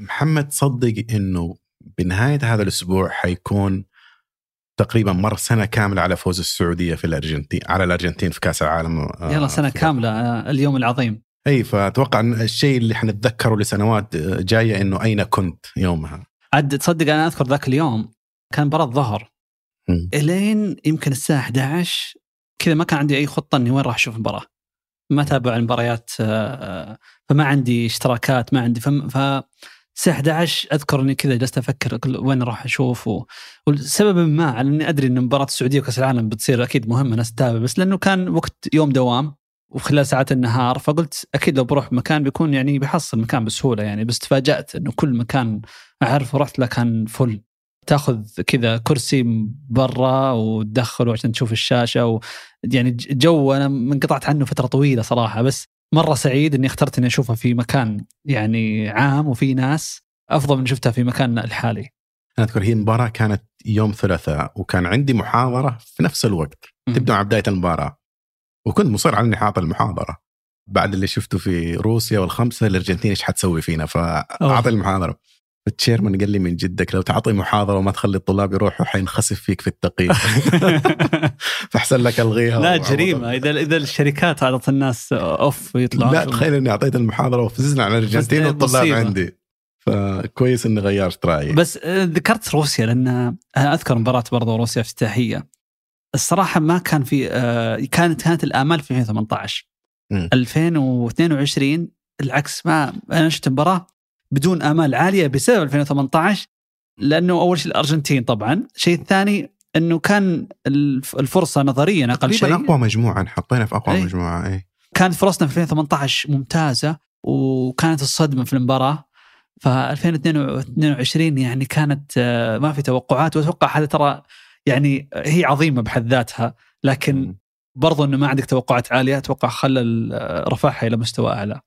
محمد صدق إنه بنهاية هذا الأسبوع حيكون تقريبا مر سنة كاملة على فوز السعودية في الارجنتين على الأرجنتين في كأس العالم آه، يلا سنة كاملة آه، اليوم العظيم. أي فأتوقع الشيء اللي حنتذكره لسنوات آه، جاية إنه أين كنت يومها. عاد تصدق أنا أذكر ذاك اليوم كان مباراة الظهر. إلين يمكن الساعة 11 كذا ما كان عندي أي خطة إني وين راح أشوف المباراة. ما تابع المباريات فما عندي اشتراكات ما عندي فم ف الساعة 11 أذكر إني كذا جلست أفكر وين راح أشوف و... ولسبب ما على إني أدري إن مباراة السعودية وكأس العالم بتصير أكيد مهمة ناس تتابع بس لأنه كان وقت يوم دوام وخلال ساعات النهار فقلت أكيد لو بروح مكان بيكون يعني بيحصل مكان بسهولة يعني بس تفاجأت إنه كل مكان أعرف ورحت له كان فل. تأخذ كذا كرسي برا وتدخله عشان تشوف الشاشة يعني جو أنا منقطعت عنه فترة طويلة صراحة بس مرة سعيد إني اخترت إني أشوفها في مكان يعني عام وفي ناس أفضل من شفتها في مكاننا الحالي. أنا أذكر هي المباراه كانت يوم ثلاثاء وكان عندي محاضرة في نفس الوقت. تبدا مع بداية المباراة. وكنت مصر على اني حاطط المحاضرة. بعد اللي شفته في روسيا والخمسة الأرجنتين إيش حتسوي فينا؟ فأعطي المحاضرة. التشيرمان قال لي من جدك لو تعطي محاضرة وما تخلي الطلاب يروحوا حينخسف فيك في التقييم. فأحسن لك ألغيها. لا. جريمة. إذا إذا الشركات اعطت الناس off يطلعون لا تخيل إني أعطيت المحاضرة وفزنا على الارجنتين والطلاب مصيبة. عندي. فكويس إني غيرت رأيي. بس آه، ذكرت روسيا لأن أنا أذكر مباراة برضو روسيا افتتاحية. الصراحة ما كان في آه، كانت كانت الآمال في 2018 مم. 2022 العكس ما أنا شفت مباراة بدون آمال عالية بسبب 2018 لأنه أول شيء الأرجنتين طبعا، الشيء الثاني إنه كان الف- الفرصة نظريا أقل شيء. أقوى مجموعه حطينا في أقوى أي. مجموعة اي كانت فرصنا في 2018 ممتازة وكانت الصدمة في المباراة. ف 2022 يعني كانت آه، ما في توقعات وأتوقع هذا ترى يعني هي عظيمة بحد ذاتها. لكن برضو إنه ما عندك توقعات عالية أتوقع خلى ال- رفعها إلى مستوى أعلى.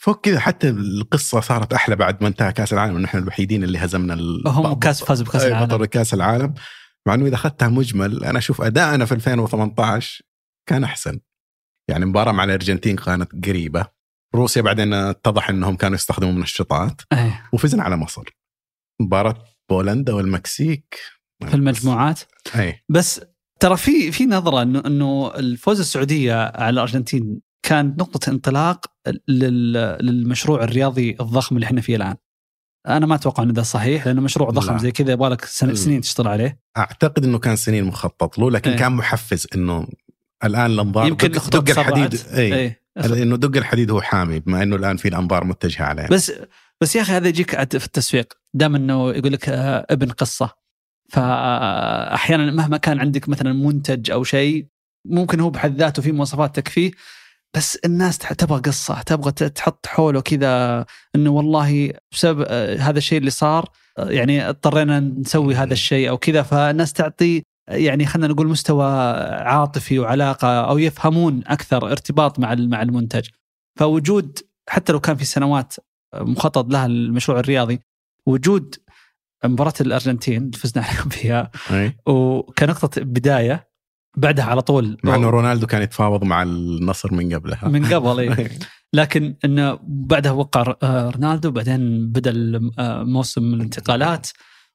فوق كذا حتى القصة صارت أحلى بعد ما انتهى كأس العالم ونحن الوحيدين اللي هزمنا ال- هم كاس فازوا بكاس العالم. بطل كأس العالم. مع إنه إذا أخذتها مجمل أنا أشوف أدائنا في 2018 كان أحسن. يعني مباراة مع الأرجنتين كانت قريبة. روسيا بعدين اتضح إنهم كانوا يستخدموا منشطات أيه. وفزنا على مصر. مباراة بولندا والمكسيك. في المجموعات. أي. بس ترى في في نظرة انه إنه الفوز السعودية على الأرجنتين كان نقطة انطلاق لل- للمشروع الرياضي الضخم اللي إحنا فيه الآن. أنا ما أتوقع انه ده صحيح لأنه مشروع ضخم لا. زي كذا يبغى لك. سنين تشتغل عليه. أعتقد إنه كان سنين مخطط له لكن إيه. كان محفز إنه الآن الأنظار يمكن دق, دق الحديد. اي إيه. إنه دق الحديد هو حامي بما إنه الآن في الأنظار متجهة عليه بس بس يا أخي هذا يجيك في التسويق دام إنه يقول لك آه، ابن قصة فأحيانا مهما كان عندك مثلا منتج أو شيء ممكن هو بحد ذاته في مواصفات تكفيه بس الناس تبغى قصة تبغى تحط حوله كذا إنه والله بسبب آه، هذا الشيء اللي صار آه، يعني اضطرينا نسوي هذا الشيء أو كذا. فالناس تعطي آه، يعني خلينا نقول مستوى عاطفي وعلاقة أو يفهمون أكثر ارتباط مع مع المنتج. فوجود حتى لو كان في سنوات مخطط لها المشروع الرياضي وجود مباراة الأرجنتين اللي فزنا عليهم فيها. وكنقطة بداية بعدها على طول. مع إنه رونالدو كان يتفاوض مع النصر من قبلها من قبل إيه. أي. لكن إنه بعدها وقع آه، رونالدو بعدين بدأ آه، موسم الانتقالات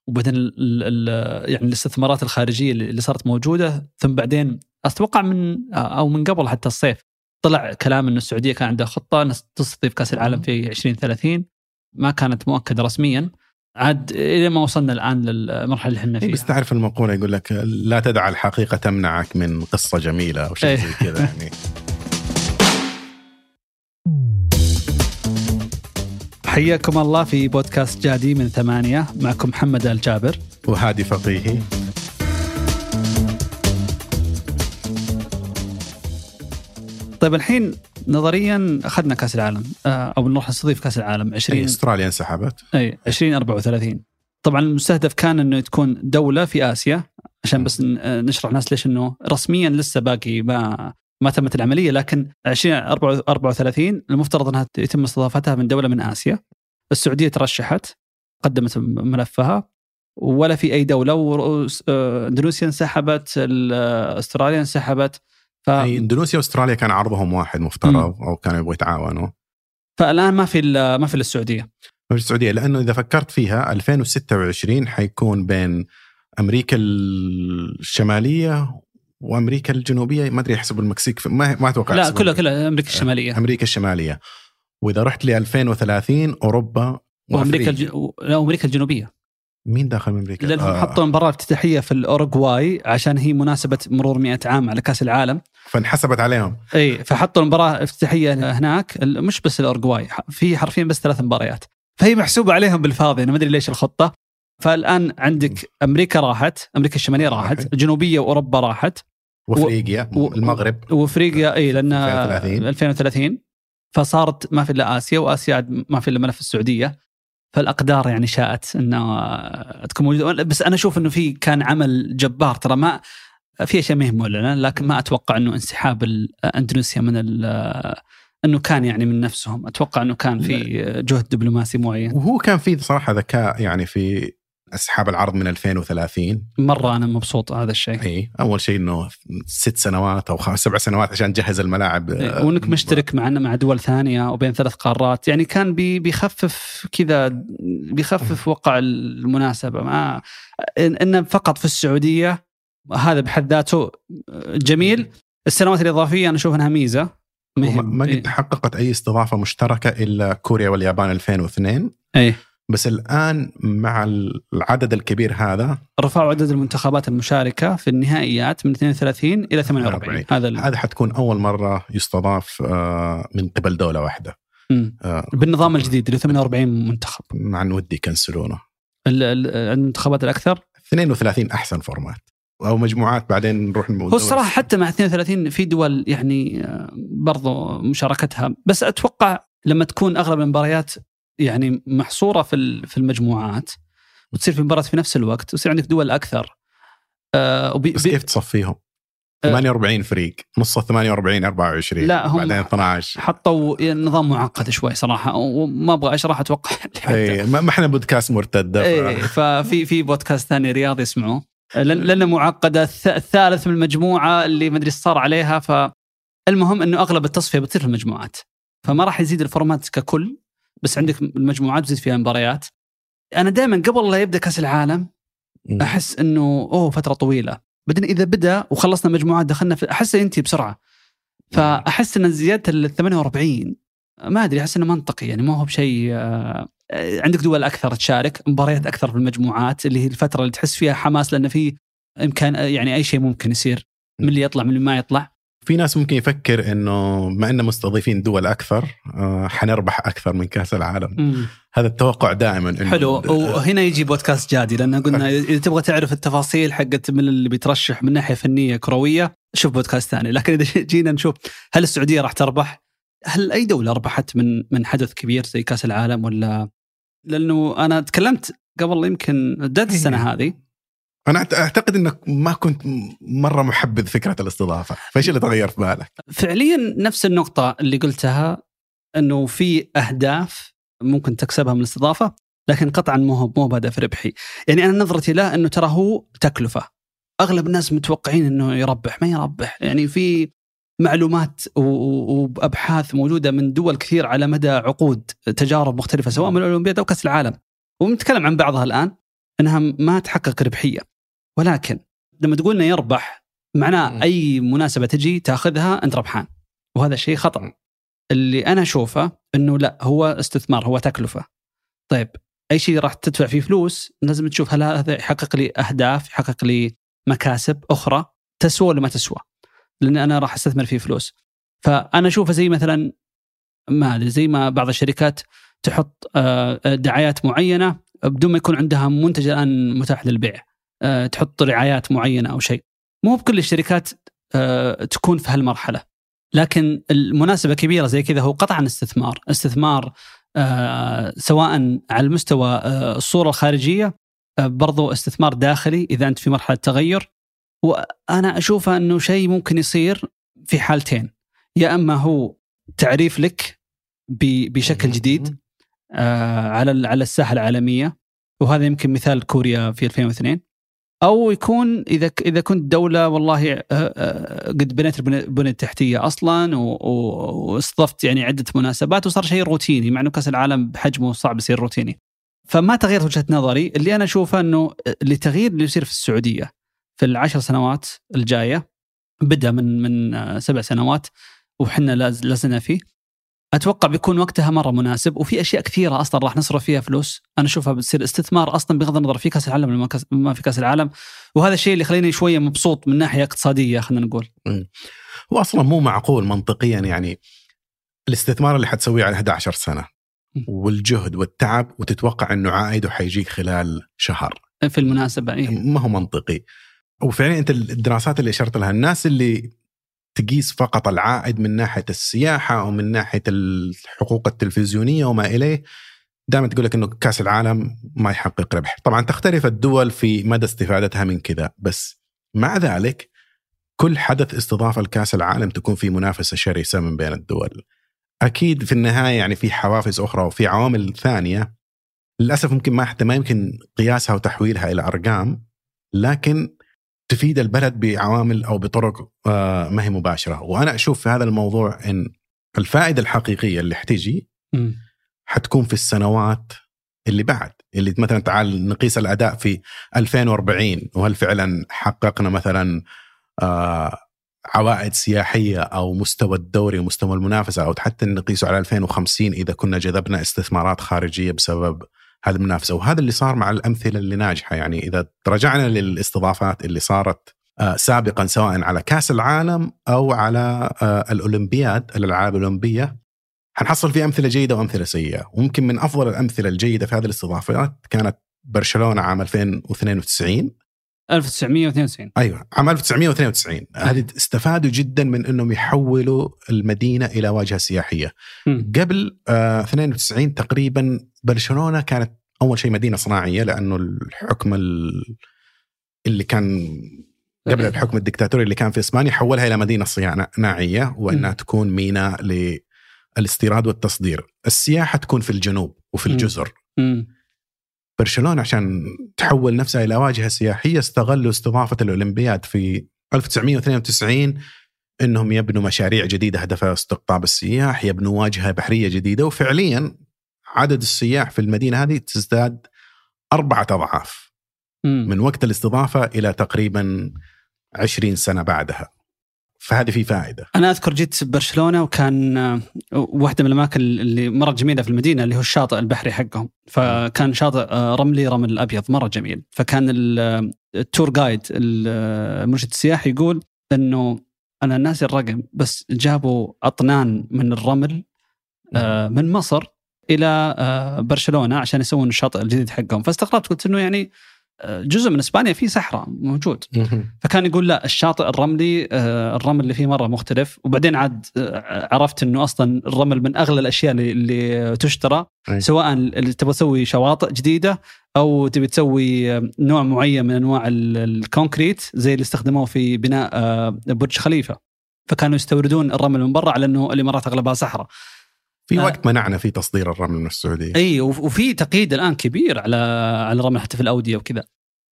وبعدين ال- ال- يعني الاستثمارات الخارجية اللي صارت موجودة. ثم بعدين أتوقع من آه، أو من قبل حتى الصيف طلع كلام انه السعودية كان عندها خطة تستضيف كأس العالم في 2030 ما كانت مؤكدة رسميا. عاد إلى ما وصلنا الآن للمرحلة اللي إحنا إيه، بس فيها تعرف المقولة يقول لك لا تدع الحقيقة تمنعك من قصة جميلة أو شيء. زي كذا يعني. حياكم الله في بودكاست جادي من ثمانية. معكم محمد الجابر. وهادي فقيهي. طيب الحين نظريا أخذنا كأس العالم آه، أو نروح نستضيف كأس العالم أي 20 أستراليا انسحبت. أي 2034 طبعا المستهدف كان إنه تكون دولة في آسيا عشان بس آه، نشرح الناس ليش إنه رسميا لسه باقي ما ما تمت العملية لكن 2034 المفترض إنها يتم استضافتها من دولة من آسيا. السعودية ترشحت قدمت ملفها. ولا في أي دولة آه، إندونيسيا انسحبت ال- أستراليا انسحبت. ف... أي إندونيسيا وأستراليا كان عرضهم واحد مفترض أو كانوا يبغوا يتعاونوا. فالآن ما في ما في الا السعوديه في السعودية لأنه إذا فكرت فيها 2026 حيكون بين أمريكا الشمالية وأمريكا الجنوبية. ما أدري يحسب المكسيك ما ما أتوقع لا كلها كلها أمريكا الشمالية. أمريكا الشمالية. وإذا رحت ل 2030 أوروبا وأمريكا. الج... لا أمريكا الجنوبية. مين داخل من أمريكا؟ لأنهم آه، حطوا مباراه افتتاحية في الأوروغواي عشان هي مناسبة مرور 100 عام على كأس العالم. فانحسبت عليهم. إي فحطوا المباراة افتتاحية هناك. مش بس الأوروغواي في حرفيا بس ثلاث مباريات. فهي محسوبة عليهم بالفاضي أنا ما أدري ليش الخطة. فالآن عندك أمريكا راحت أمريكا الشمالية راحت. الجنوبية وأوروبا راحت. وأفريقيا و- المغرب. وأفريقيا إي لأن 2030. 2030 فصارت ما في إلا آسيا وآسيا ما في إلا ملف السعودية. فالأقدار يعني شاءت انه تكون موجودة. بس أنا أشوف إنه في كان عمل جبار. ترى ما في أشياء ما هي معلنه لكن ما أتوقع إنه انسحاب أندونيسيا من ال- إنه كان يعني من نفسهم. أتوقع إنه كان في جهد دبلوماسي معين. وهو كان في صراحة ذكاء يعني في اسحاب العرض من 2030 مرة أنا مبسوط هذا الشيء. إي أول شيء إنه ست سنوات أو خمس سبع سنوات عشان تجهز الملاعب. إيه، وإنك مشترك معنا مع دول ثانية وبين ثلاث قارات. يعني كان بي بيخفف كذا بيخفف وقع المناسبة. ما إن إن فقط في السعودية هذا بحد ذاته جميل. السنوات الإضافية أنا أشوف إنها ميزة. ما ما إيه. قد تحققت أي استضافة مشتركة إلا كوريا واليابان 2002 إيه. بس الآن مع العدد الكبير هذا رفعوا عدد المنتخبات المشاركة في النهائيات من 32 إلى 48 هذا ال- هذا حتكون أول مرة يستضاف آه، من قبل دولة واحدة. آه، بالنظام الجديد اللي 48 منتخب. مع ان ودي يكنسلونه ال- ال- المنتخبات الأكثر؟ 32 أحسن فورمات أو مجموعات بعدين نروح هو الصراحة حتى مع 32 في دول يعني آه، برضو مشاركتها. بس أتوقع لما تكون أغلب المباريات يعني محصورة في في المجموعات وتصير في مباراة في نفس الوقت ويصير عندك دول أكثر. آه وبي بس كيف تصفيهم؟ آه. 48 فريق نص ال 48 24 لا، هم- بعدين 12 حطوا نظام معقد شوي صراحة وما أبغى اشرح أتوقع؟ اي ما إحنا بودكاست مرتدة. إيه ففي في بودكاست ثاني رياضي يسمعوه. لأن لأنه معقدة. الث- الثالث من المجموعة اللي ما أدري صار عليها فالمهم إنه أغلب التصفية بتصير في المجموعات. فما راح يزيد الفورمات ككل بس عندك المجموعات تزيد فيها مباريات. أنا دائما قبل لا يبدأ كأس العالم. أحس إنه أوه فترة طويلة. بعدين إذا بدأ وخلصنا مجموعات دخلنا في أحس ينتهي بسرعة. فأحس إن زيادة ال 48 ما أدري أحس إنه منطقي يعني ما هو بشيء آه، عندك دول أكثر تشارك مباريات أكثر في المجموعات اللي هي الفترة اللي تحس فيها حماس لأن في إمكان يعني أي شيء ممكن يصير من اللي يطلع من اللي ما يطلع. في ناس ممكن يفكر إنه ما إن مستضيفين دول أكثر آه، حنربح أكثر من كأس العالم. هذا التوقع دائما إنه حلو. وهنا يجي بودكاست جادي لأن قلنا إذا تبغى تعرف التفاصيل حقت من اللي بيترشح من ناحية فنية كروية شوف بودكاست ثاني. لكن إذا جينا نشوف هل السعودية راح تربح؟ هل أي دولة ربحت من من حدث كبير زي كأس العالم ولا؟ لأنه أنا تكلمت قبل يمكن بداية السنة هذه. أنا أعتقد إنك ما كنت مرة محبذ فكرة الاستضافة. فإيش اللي تغير في بالك؟ فعليا نفس النقطة اللي قلتها إنه في أهداف ممكن تكسبها من الاستضافة لكن قطعا مو هو مو بهدف ربحي. يعني أنا نظرتي له إنه ترى هو تكلفة. أغلب الناس متوقعين إنه يربح ما يربح. يعني في معلومات وأبحاث موجودة من دول كثير على مدى عقود تجارب مختلفة سواء من الأولمبياد أو كأس العالم. ونتكلم عن بعضها الآن إنها ما تحقق ربحية. ولكن لما تقول إنه يربح معناه. أي مناسبة تجي تاخذها أنت ربحان. وهذا شيء خطأ. اللي أنا أشوفه إنه لا هو استثمار هو تكلفة. طيب أي شيء راح تدفع فيه فلوس لازم تشوف هل هذا يحقق لي أهداف يحقق لي مكاسب أخرى تسوى ولا ما تسوى. لأن أنا راح أستثمر فيه فلوس. فأنا أشوفه زي مثلا ما أدري زي ما بعض الشركات تحط آه، دعايات معينة بدون ما يكون عندها منتج الآن متاح للبيع. آه، تحط رعايات معينة أو شيء. مو بكل الشركات آه، تكون في هالمرحلة. لكن المناسبة كبيرة زي كذا هو قطعا استثمار استثمار سواء على المستوى الصورة الخارجية برضو استثمار داخلي إذا أنت في مرحلة تغير. وأنا اشوفه أنه شيء ممكن يصير في حالتين. يا أما هو تعريف لك بشكل جديد آه، على على الساحة العالمية وهذا يمكن مثال كوريا في 2002 أو يكون إذا إذا كنت دولة والله آه، آه، قد بنيت البنيه التحتية أصلا واستضفت يعني عدة مناسبات وصار شيء روتيني مع إنه كأس العالم بحجمه صعب يصير روتيني. فما تغيرت وجهة نظري. اللي أنا أشوفه أنه لتغيير اللي يصير في السعودية في العشر سنوات الجاية بدأ من من آه، سبع سنوات وحنا لازلنا فيه. أتوقع بيكون وقتها مرة مناسب وفي أشياء كثيرة أصلا راح نصرف فيها فلوس. أنا أشوفها بتصير استثمار أصلا بغض النظر في كأس العالم ما في كأس العالم. وهذا الشيء اللي يخليني شوية مبسوط من ناحية اقتصادية خلينا نقول. هو أصلا مو معقول منطقيا يعني الاستثمار اللي حتسويه على 11 سنة والجهد والتعب وتتوقع إنه عائده حيجيك خلال شهر. في المناسبة إيه؟ ما هو منطقي. وفعلا أنت الدراسات اللي أشرت لها الناس اللي تقيس فقط العائد من ناحية السياحة أو من ناحية الحقوق التلفزيونية وما إليه دائما تقول لك إنه كأس العالم ما يحقق ربح، طبعا تختلف الدول في مدى استفادتها من كذا، بس مع ذلك كل حدث استضافه لكاس العالم تكون في منافسة شرسة من بين الدول. أكيد في النهاية يعني في حوافز أخرى وفي عوامل ثانية للأسف ممكن ما حتى ما يمكن قياسها وتحويلها إلى أرقام لكن تفيد البلد بعوامل أو بطرق آه، ما هي مباشرة. وأنا أشوف في هذا الموضوع إن الفائدة الحقيقية اللي حتيجي حتكون في السنوات اللي بعد. اللي مثلا تعال نقيس الأداء في 2040 وهل فعلا حققنا مثلا آه عوائد سياحية أو مستوى الدوري ومستوى المنافسة أو حتى نقيسه على 2050 إذا كنا جذبنا استثمارات خارجية بسبب هذه المنافسه وهذا اللي صار مع الأمثلة اللي ناجحة. يعني إذا رجعنا للاستضافات اللي صارت آه، سابقا سواء على كأس العالم أو على آه، الأولمبياد الألعاب الأولمبية حنحصل في أمثلة جيدة وأمثلة سيئة. وممكن من أفضل الأمثلة الجيدة في هذه الاستضافات كانت برشلونة عام 2092 1992 أيوه عام 1992 هذه استفادوا جدا من إنهم يحولوا المدينة إلى واجهة سياحية. م. قبل آه 92 تقريبا برشلونة كانت أول شيء مدينة صناعية لأنه الحكم اللي كان قبل الحكم الدكتاتوري اللي كان في إسبانيا حولها إلى مدينة صناعيه وإنها م. تكون ميناء للاستيراد والتصدير. السياحة تكون في الجنوب وفي الجزر. م. برشلونة عشان تحول نفسها إلى واجهة سياحية استغلوا استضافة الأولمبياد في 1992 إنهم يبنوا مشاريع جديدة هدفها استقطاب السياح، يبنوا واجهة بحرية جديدة وفعليا عدد السياح في المدينة هذه تزداد أربعة أضعاف من وقت الاستضافة إلى تقريبا 20 سنة بعدها. فهذه في فائدة. أنا أذكر جيت برشلونة وكان آه، واحدة من الأماكن اللي مرة جميلة في المدينة اللي هو الشاطئ البحري حقهم، فكان شاطئ آه، رملي رمل ابيض مرة جميل، فكان آه، التور جايد المرشد السياحي يقول إنه أنا ناسي الرقم بس جابوا أطنان من الرمل من مصر إلى برشلونة عشان يسوون الشاطئ الجديد حقهم، فاستغربت قلت إنه يعني جزء من إسبانيا فيه صحراء موجود. فكان يقول لا الشاطئ الرملي آه، الرمل اللي فيه مرة مختلف. وبعدين عاد آه، عرفت إنه أصلا الرمل من أغلى الأشياء اللي, تشترى أي. سواء اللي تبغى تسوي شواطئ جديدة أو تبي تسوي نوع معين من أنواع الكونكريت زي اللي استخدموه في بناء آه، برج خليفة. فكانوا يستوردون الرمل من برا على إنه الإمارات أغلبها صحراء. في آه. وقت منعنا في تصدير الرمل من السعودية. إي وفي تقييد الآن كبير على على الرمل حتى في الأودية وكذا.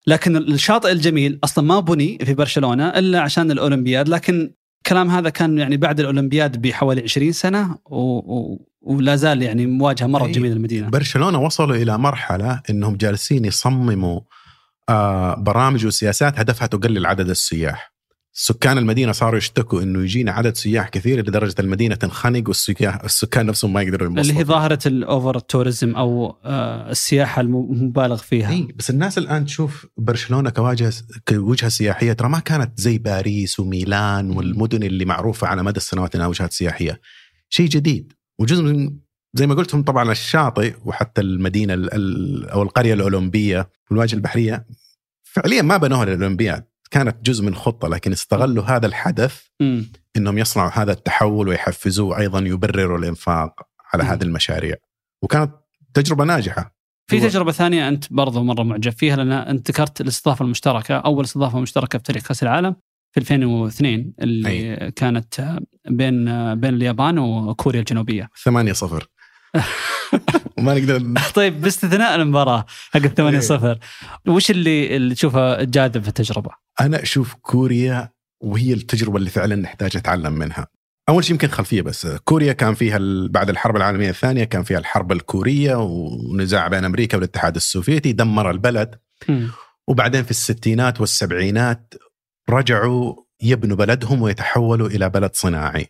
لكن الشاطئ الجميل أصلا ما بني في برشلونة إلا عشان الأولمبياد لكن الكلام هذا كان يعني بعد الأولمبياد بحوالي 20 سنة و... و... ولا زال يعني مواجهة مرة جميلة المدينة برشلونة وصلوا إلى مرحلة إنهم جالسين يصمموا آه برامج وسياسات هدفها تقلل عدد السياح. سكان المدينة صاروا يشتكوا إنه يجينا عدد سياح كثير لدرجة المدينة تنخنق والسكان نفسهم ما يقدروا ينبسطوا اللي هي ظاهرة ال over tourism أو آه، السياحة المبالغ فيها. اي بس الناس الآن تشوف برشلونة كواجهة كوجهة سياحية ترى ما كانت زي باريس وميلان والمدن اللي معروفة على مدى السنوات إنها وجهات سياحية. شيء جديد. وجزء من زي ما قلت هم طبعا الشاطئ وحتى المدينة أو القرية الأولمبية والواجهة البحرية فعليا ما بنوها للأولمبياد. كانت جزء من خطة لكن استغلوا هذا الحدث م. إنهم يصنعوا هذا التحول ويحفزوه أيضا يبرروا الإنفاق على م. هذه المشاريع وكانت تجربة ناجحة في تجربة ثانية أنت برضو مرة معجب فيها لأن أنت ذكرت الاستضافة المشتركة أول استضافة مشتركة في تاريخ كأس العالم في 2002 اللي أي. كانت بين بين اليابان وكوريا الجنوبية 8 0 وما نقدر طيب باستثناء المباراة حق 8 إيه. 0 وش اللي اللي تشوفه جاذب في التجربة؟ أنا أشوف كوريا وهي التجربة اللي فعلا نحتاج نتعلم منها. أول شيء يمكن خلفية بس كوريا كان فيها بعد الحرب العالمية الثانية كان فيها الحرب الكورية ونزاع بين أمريكا والاتحاد السوفيتي دمر البلد وبعدين في الستينات والسبعينات رجعوا يبنوا بلدهم ويتحولوا إلى بلد صناعي.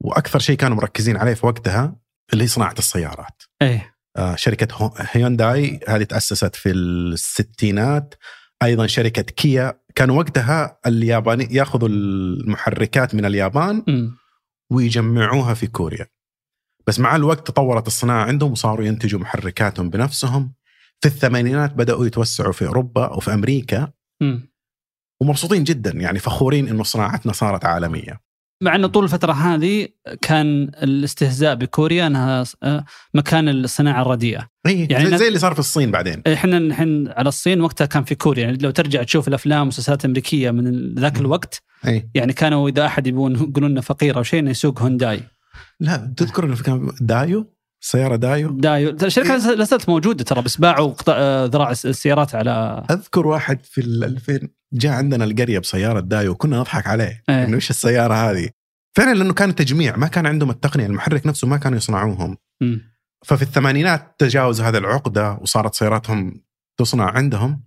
وأكثر شيء كانوا مركزين عليه في وقتها اللي صناعة السيارات. إيه. آه، شركة هو- هيونداي هذه تأسست في الستينات. أيضا شركة كيا. كانوا وقتها الياباني يأخذوا المحركات من اليابان مم. ويجمعوها في كوريا. بس مع الوقت تطورت الصناعة عندهم وصاروا ينتجوا محركاتهم بنفسهم. في الثمانينات بدأوا يتوسعوا في أوروبا وفي أمريكا. مم. ومبسوطين جدا يعني فخورين إنه صناعتنا صارت عالمية. مع إنه طول الفترة هذه كان الاستهزاء بكوريا إنها آه، مكان الصناعة الرديئة. اي يعني زي اللي صار في الصين بعدين إحنا الحين على الصين وقتها كان في كوريا يعني لو ترجع تشوف الأفلام والمسلسلات الأمريكية من ذاك. الوقت اي يعني كانوا إذا أحد يبون يقولون فقير أو شيء إنه يسوق هونداي. لا تذكر إنه كان دايو سيارة دايو؟ دايو. الشركة لا زالت موجودة ترى بس باعوا آه، ذراع الس- السيارات على أذكر واحد في ال 2000 جاء عندنا القرية بسيارة دايو وكنا نضحك عليه. إيه. إنه إيش السيارة هذه؟ فعلا لأنه كان تجميع ما كان عندهم التقنية المحرك نفسه ما كانوا يصنعوهم. مم. ففي الثمانينات تجاوزوا هذه العقدة وصارت سياراتهم تصنع عندهم.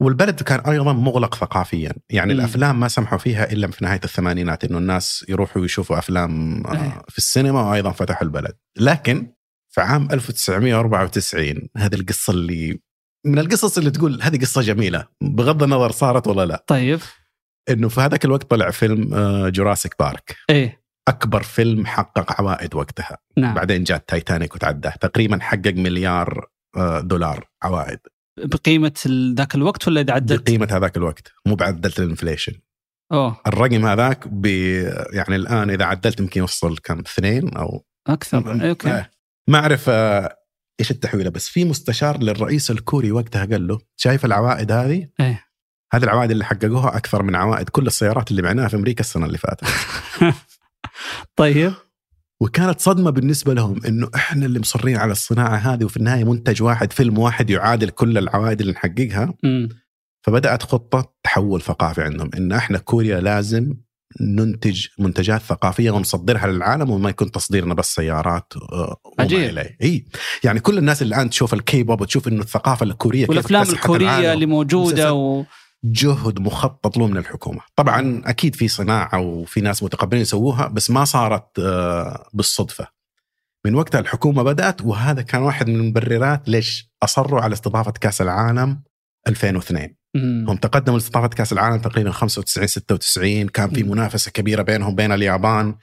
والبلد كان أيضا مغلق ثقافيا. يعني مم. الأفلام ما سمحوا فيها إلا في نهاية الثمانينات إنه الناس يروحوا يشوفوا أفلام آه، إيه. في السينما وأيضا فتحوا البلد. لكن في عام 1994 هذه القصة اللي من القصص اللي تقول هذه قصة جميلة بغض النظر صارت ولا لا. طيب. إنه في هذاك الوقت طلع فيلم آه، جوراسيك بارك إيه. أكبر فيلم حقق عوائد وقتها. نعم. بعدين جاء تايتانيك وتعداه تقريبا حقق مليار آه، دولار عوائد. بقيمة ذاك الوقت ولا إذا عدت؟ بقيمة هذاك الوقت. مو بعدلت ال inflation. أوه. الرقم هذاك ب يعني الآن إذا عدلت يمكن يوصل كم؟ اثنين أو أكثر. إيه، okay. آه. ما أعرف آه، إيش التحويلة بس في مستشار للرئيس الكوري وقتها قال له شايف العوائد هذه؟ إيه هذه العوائد اللي حققوها أكثر من عوائد كل السيارات اللي بعناها في أمريكا السنة اللي فاتت طيب وكانت صدمة بالنسبة لهم إنه إحنا اللي مصرين على الصناعة هذه وفي النهاية منتج واحد فيلم واحد يعادل كل العوائد اللي نحققها مم. فبدأت خطة تحول ثقافي عندهم إن إحنا كوريا لازم ننتج منتجات ثقافية ونصدرها للعالم وما يكون تصديرنا بس سيارات آه، وما عجيب. إي يعني كل الناس اللي الآن تشوف الكي بوب وتشوف إنه الثقافة الكورية والأفلام الكورية. اللي موجودة و... جهد مخطط له من الحكومة طبعا أكيد في صناعة وفي ناس متقبلين يسووها بس ما صارت آه، بالصدفة من وقتها الحكومة بدأت وهذا كان واحد من المبررات ليش أصروا على استضافة كأس العالم 2002 مم. هم تقدموا لاستضافه كاس العالم تقريبا 95 96 كان في. منافسة كبيرة بينهم بين اليابان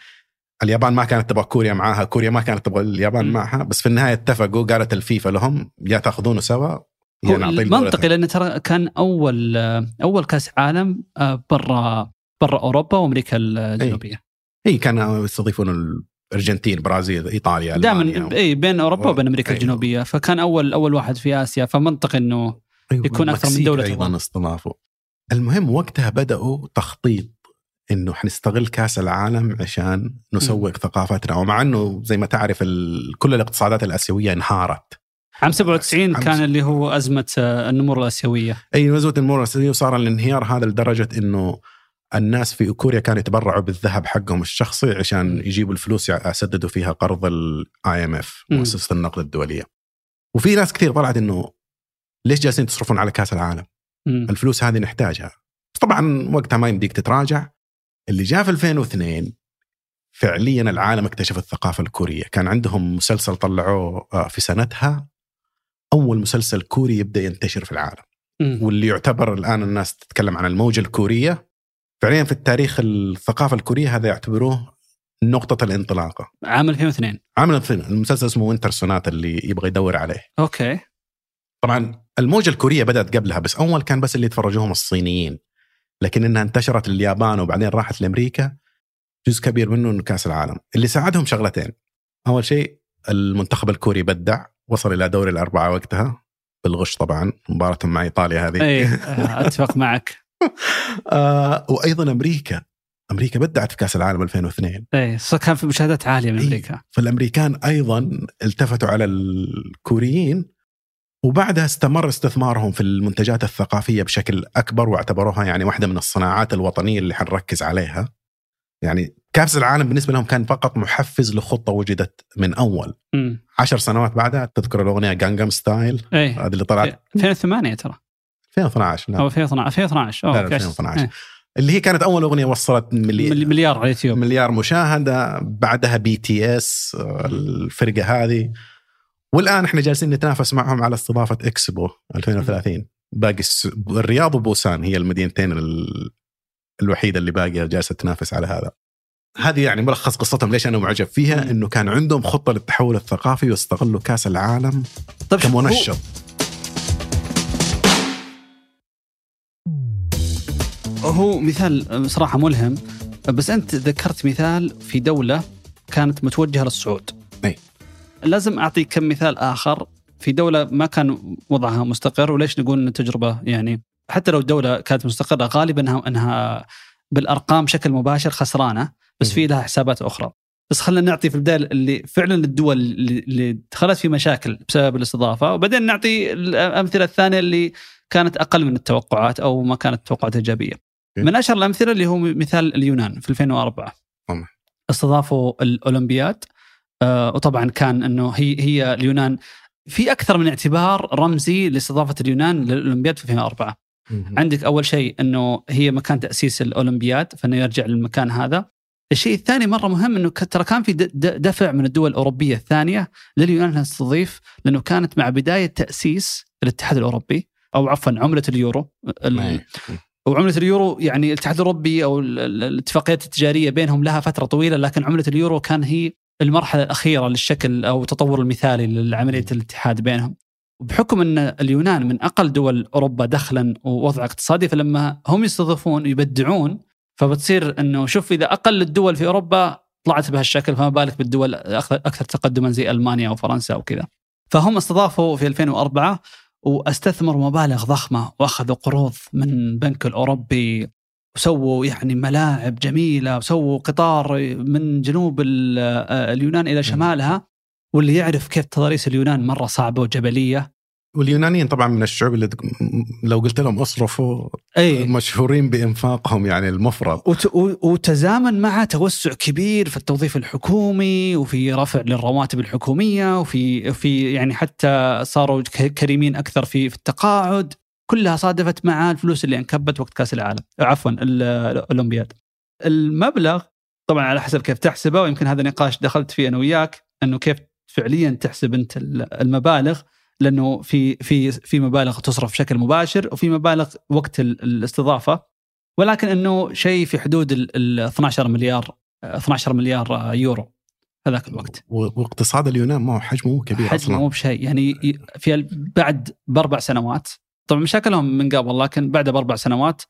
اليابان ما كانت تبغى كوريا معاها كوريا ما كانت تبغى اليابان. معها بس في النهاية اتفقوا قالت الفيفا لهم يا تأخذونه سوا يا هو نعطي منطقي لأن ترى كان أول أول كأس عالم آه، برا برا أوروبا وأمريكا الجنوبية اي كانوا يستضيفون الارجنتين برازيل إيطاليا دائما. اي بين أوروبا وبين أمريكا أيوه. الجنوبية فكان أول أول واحد في آسيا فمنطقي إنه أيوة. يكون أكثر من دولة أيضا. استضافوا المهم وقتها بدأوا تخطيط إنه حنستغل كأس العالم عشان نسوق ثقافتنا ومع إنه زي ما تعرف. كل الاقتصادات الآسيوية انهارت عام 97 عام كان س- اللي هو أزمة آه، النمور الآسيوية أيوة النمور الآسيوية وصار الانهيار هذا لدرجة إنه الناس في كوريا كانوا يتبرعوا بالذهب حقهم الشخصي عشان يجيبوا الفلوس يسددوا فيها قرض ال IMF. مؤسسة النقد الدولية. وفي ناس كثير طلعت إنه ليش جالسين تصرفون على كأس العالم؟ مم. الفلوس هذه نحتاجها. طبعا وقتها ما يمديك تتراجع. اللي جاء في 2002 فعليا العالم اكتشف الثقافة الكورية، كان عندهم مسلسل طلعوه آه، في سنتها أول مسلسل كوري يبدأ ينتشر في العالم. مم. واللي يعتبر الآن الناس تتكلم عن الموجة الكورية فعليا في التاريخ الثقافة الكورية هذا يعتبروه نقطة الانطلاقة. عام 2002 عمل الفيلم المسلسل اسمه Winter Sonata اللي يبغى يدور عليه. okay طبعا الموجة الكورية بدأت قبلها بس أول كان بس اللي يتفرجوهم الصينيين. لكن إنها انتشرت لليابان وبعدين راحت لأمريكا جزء كبير منه إنه كأس العالم اللي ساعدهم شغلتين. أول شيء المنتخب الكوري بدع وصل إلى دوري الأربعة وقتها بالغش طبعا مباراتهم مع إيطاليا هذه اي أتفق معك آه وأيضا أمريكا أمريكا بدعت في كأس العالم 2002 إيه صار كان في مشاهدات عالية من إيه. أمريكا فالأمريكان أيضا التفتوا على الكوريين وبعدها استمر استثمارهم في المنتجات الثقافية بشكل أكبر واعتبروها يعني واحدة من الصناعات الوطنية اللي حنركز عليها. يعني كأس العالم بالنسبة لهم كان فقط محفز لخطة وجدت من أول. امم عشر سنوات بعدها تذكر الأغنية Gangnam Style هذه اللي طلعت 2008 ترى. 2012 أو لا 2012 2012 لا، أوه لا، كاس- 2012. إيه. اللي هي كانت أول أغنية وصلت ملي... ملي- مليار على اليوتيوب. مليار مشاهدة. بعدها BTS الفرقة هذه. والآن إحنا جالسين نتنافس معهم على استضافة إكسبو 2030 باقي الس... الرياض وبوسان هي المدينتين ال... الوحيدة اللي باقية جالسة تنافس على هذا هذه يعني ملخص قصتهم ليش أنا معجب فيها. إنه كان عندهم خطة للتحول الثقافي واستغلوا كأس العالم طيب كمنشط هو, هو مثال صراحة ملهم بس أنت ذكرت مثال في دولة كانت متوجهة للصعود. لازم اعطيك كم مثال آخر في دولة ما كان وضعها مستقر وليش نقول إن التجربة يعني حتى لو الدولة كانت مستقرة غالبا انها إنها بالأرقام بشكل مباشر خسرانة بس في لها حسابات أخرى. بس خلينا نعطي في البداية اللي فعلا الدول اللي دخلت في مشاكل بسبب الاستضافة وبعدين نعطي الأمثلة الثانية اللي كانت أقل من التوقعات أو ما كانت توقعات إيجابية. من أشهر الأمثلة اللي هو مثال اليونان في 2004 طبعا. استضافوا الأولمبياد. آه وطبعا كان إنه هي هي اليونان. في أكثر من اعتبار رمزي لاستضافة اليونان للأولمبياد في 2004 عندك أول شيء إنه هي مكان تأسيس الأولمبياد فإنه يرجع للمكان هذا. الشيء الثاني مرة مهم إنه ترى كان في دفع من الدول الأوروبية الثانية لليونان إنها تستضيف لأنه كانت مع بداية تأسيس الاتحاد الأوروبي أو عفوا عملة اليورو. ال-. وعملة اليورو يعني الاتحاد الأوروبي أو ال- ال- الاتفاقيات التجارية بينهم لها فترة طويلة لكن عملة اليورو كان هي المرحلة الأخيرة للشكل أو التطور المثالي لعملية الاتحاد بينهم. بحكم أن اليونان من أقل دول أوروبا دخلا ووضع اقتصادي فلما هم يستضيفون يبدعون فبتصير إنه شوف إذا أقل الدول في أوروبا طلعت بهالشكل فما بالك بالدول أكثر تقدما زي ألمانيا أو فرنسا أو كذا. فهم استضافوا في 2004 وأستثمروا مبالغ ضخمة وأخذوا قروض من البنك الأوروبي وسووا يعني ملاعب جميلة وسووا قطار من جنوب آه، اليونان إلى شمالها واللي يعرف كيف تضاريس اليونان مرة صعبة وجبلية. واليونانيين طبعا من الشعوب اللي لو قلت لهم أصرفوا اي مشهورين بإنفاقهم يعني المفرط. وت- وتزامن مع توسع كبير في التوظيف الحكومي وفي رفع للرواتب الحكومية وفي في يعني حتى صاروا كريمين أكثر في في التقاعد. كلها صادفت مع الفلوس اللي انكبت وقت كأس العالم. عفوا ال- الأولمبياد. المبلغ طبعا على حسب كيف تحسبه ويمكن هذا نقاش دخلت فيه أنا وياك إنه كيف فعليا تحسب أنت ال- المبالغ لأنه في في في مبالغ تصرف بشكل مباشر وفي مبالغ وقت ال- الاستضافة. ولكن إنه شيء في حدود ال ال 12 مليار 12 مليار يورو هذاك الوقت. واقتصاد اليونان ما هو حجمه كبير حجمه مو بشيء. يعني في بعد بأربع سنوات طبعا مشاكلهم من قبل لكن بعد بأربع سنوات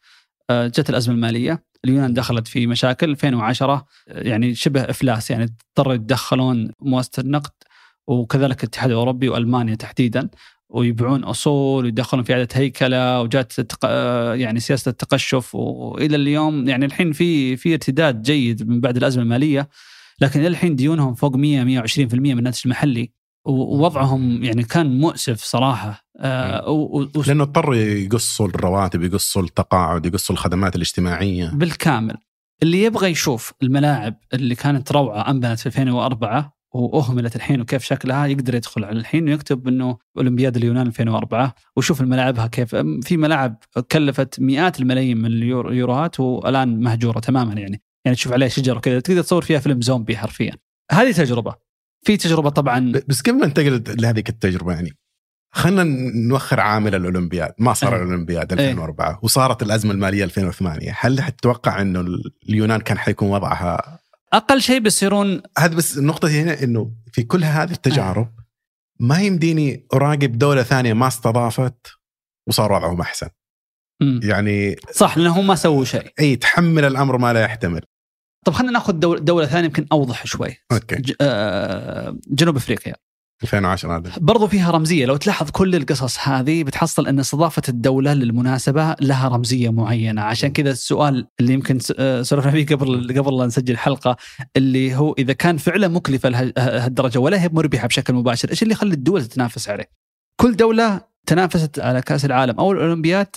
آه، جت الأزمة المالية. اليونان دخلت في مشاكل 2010 آه، يعني شبه إفلاس يعني اضطروا يتدخلون مؤسسة النقد وكذلك الاتحاد الأوروبي وألمانيا تحديدا ويبيعون أصول ويدخلون في إعادة هيكلة وجات التق... آه، يعني سياسة التقشف وإلى اليوم يعني الحين في في ارتداد جيد من بعد الأزمة المالية. لكن إلى الحين ديونهم فوق 100 120% من الناتج المحلي. ووضعهم يعني كان مؤسف صراحة. آه و- و- لأنه اضطروا يقصوا الرواتب يقصوا التقاعد يقصوا الخدمات الاجتماعية. بالكامل. اللي يبغى يشوف الملاعب اللي كانت روعة أنبنت في 2004 وأهملت الحين وكيف شكلها يقدر يدخل على الحين ويكتب إنه أولمبياد اليونان 2004 ويشوف الملاعبها كيف. في ملاعب كلفت مئات الملايين من اليورو- اليوروات والآن مهجورة تماما يعني. يعني تشوف عليها شجر وكذا تقدر تصور فيها فيلم زومبي حرفيا. هذه تجربة. في تجربة طبعا. بس قبل ما ننتقل لهذيك التجربة يعني خلينا نوخر عامل الأولمبياد. ما صار أيه. الأولمبياد 2004 وصارت الأزمة المالية 2008 هل تتوقع إنه اليونان كان حيكون وضعها؟ أقل شيء بيصيرون هذا بس النقطه هنا إنه في كل هذه التجارب ما يمديني أراقب دولة ثانية ما استضافت وصار وضعهم أحسن. يعني صح لأنهم ما سووا شيء. اي تحمل الأمر ما لا يحتمل. طب خلينا ناخذ دول- دولة ثانية يمكن أوضح شوي. أوكي. ج- آه، جنوب أفريقيا. 2010 هذا. برضو فيها رمزية. لو تلاحظ كل القصص هذه بتحصل إن استضافة الدولة للمناسبة لها رمزية معينة. عشان كذا السؤال اللي يمكن آه، سولفنا فيه قبل قبل لا نسجل الحلقة اللي هو إذا كان فعلا مكلفة له- لهالدرجه ولا هي مربحة بشكل مباشر إيش اللي يخلي الدول تتنافس عليه؟ كل دولة تنافست على كأس العالم أو الأولمبياد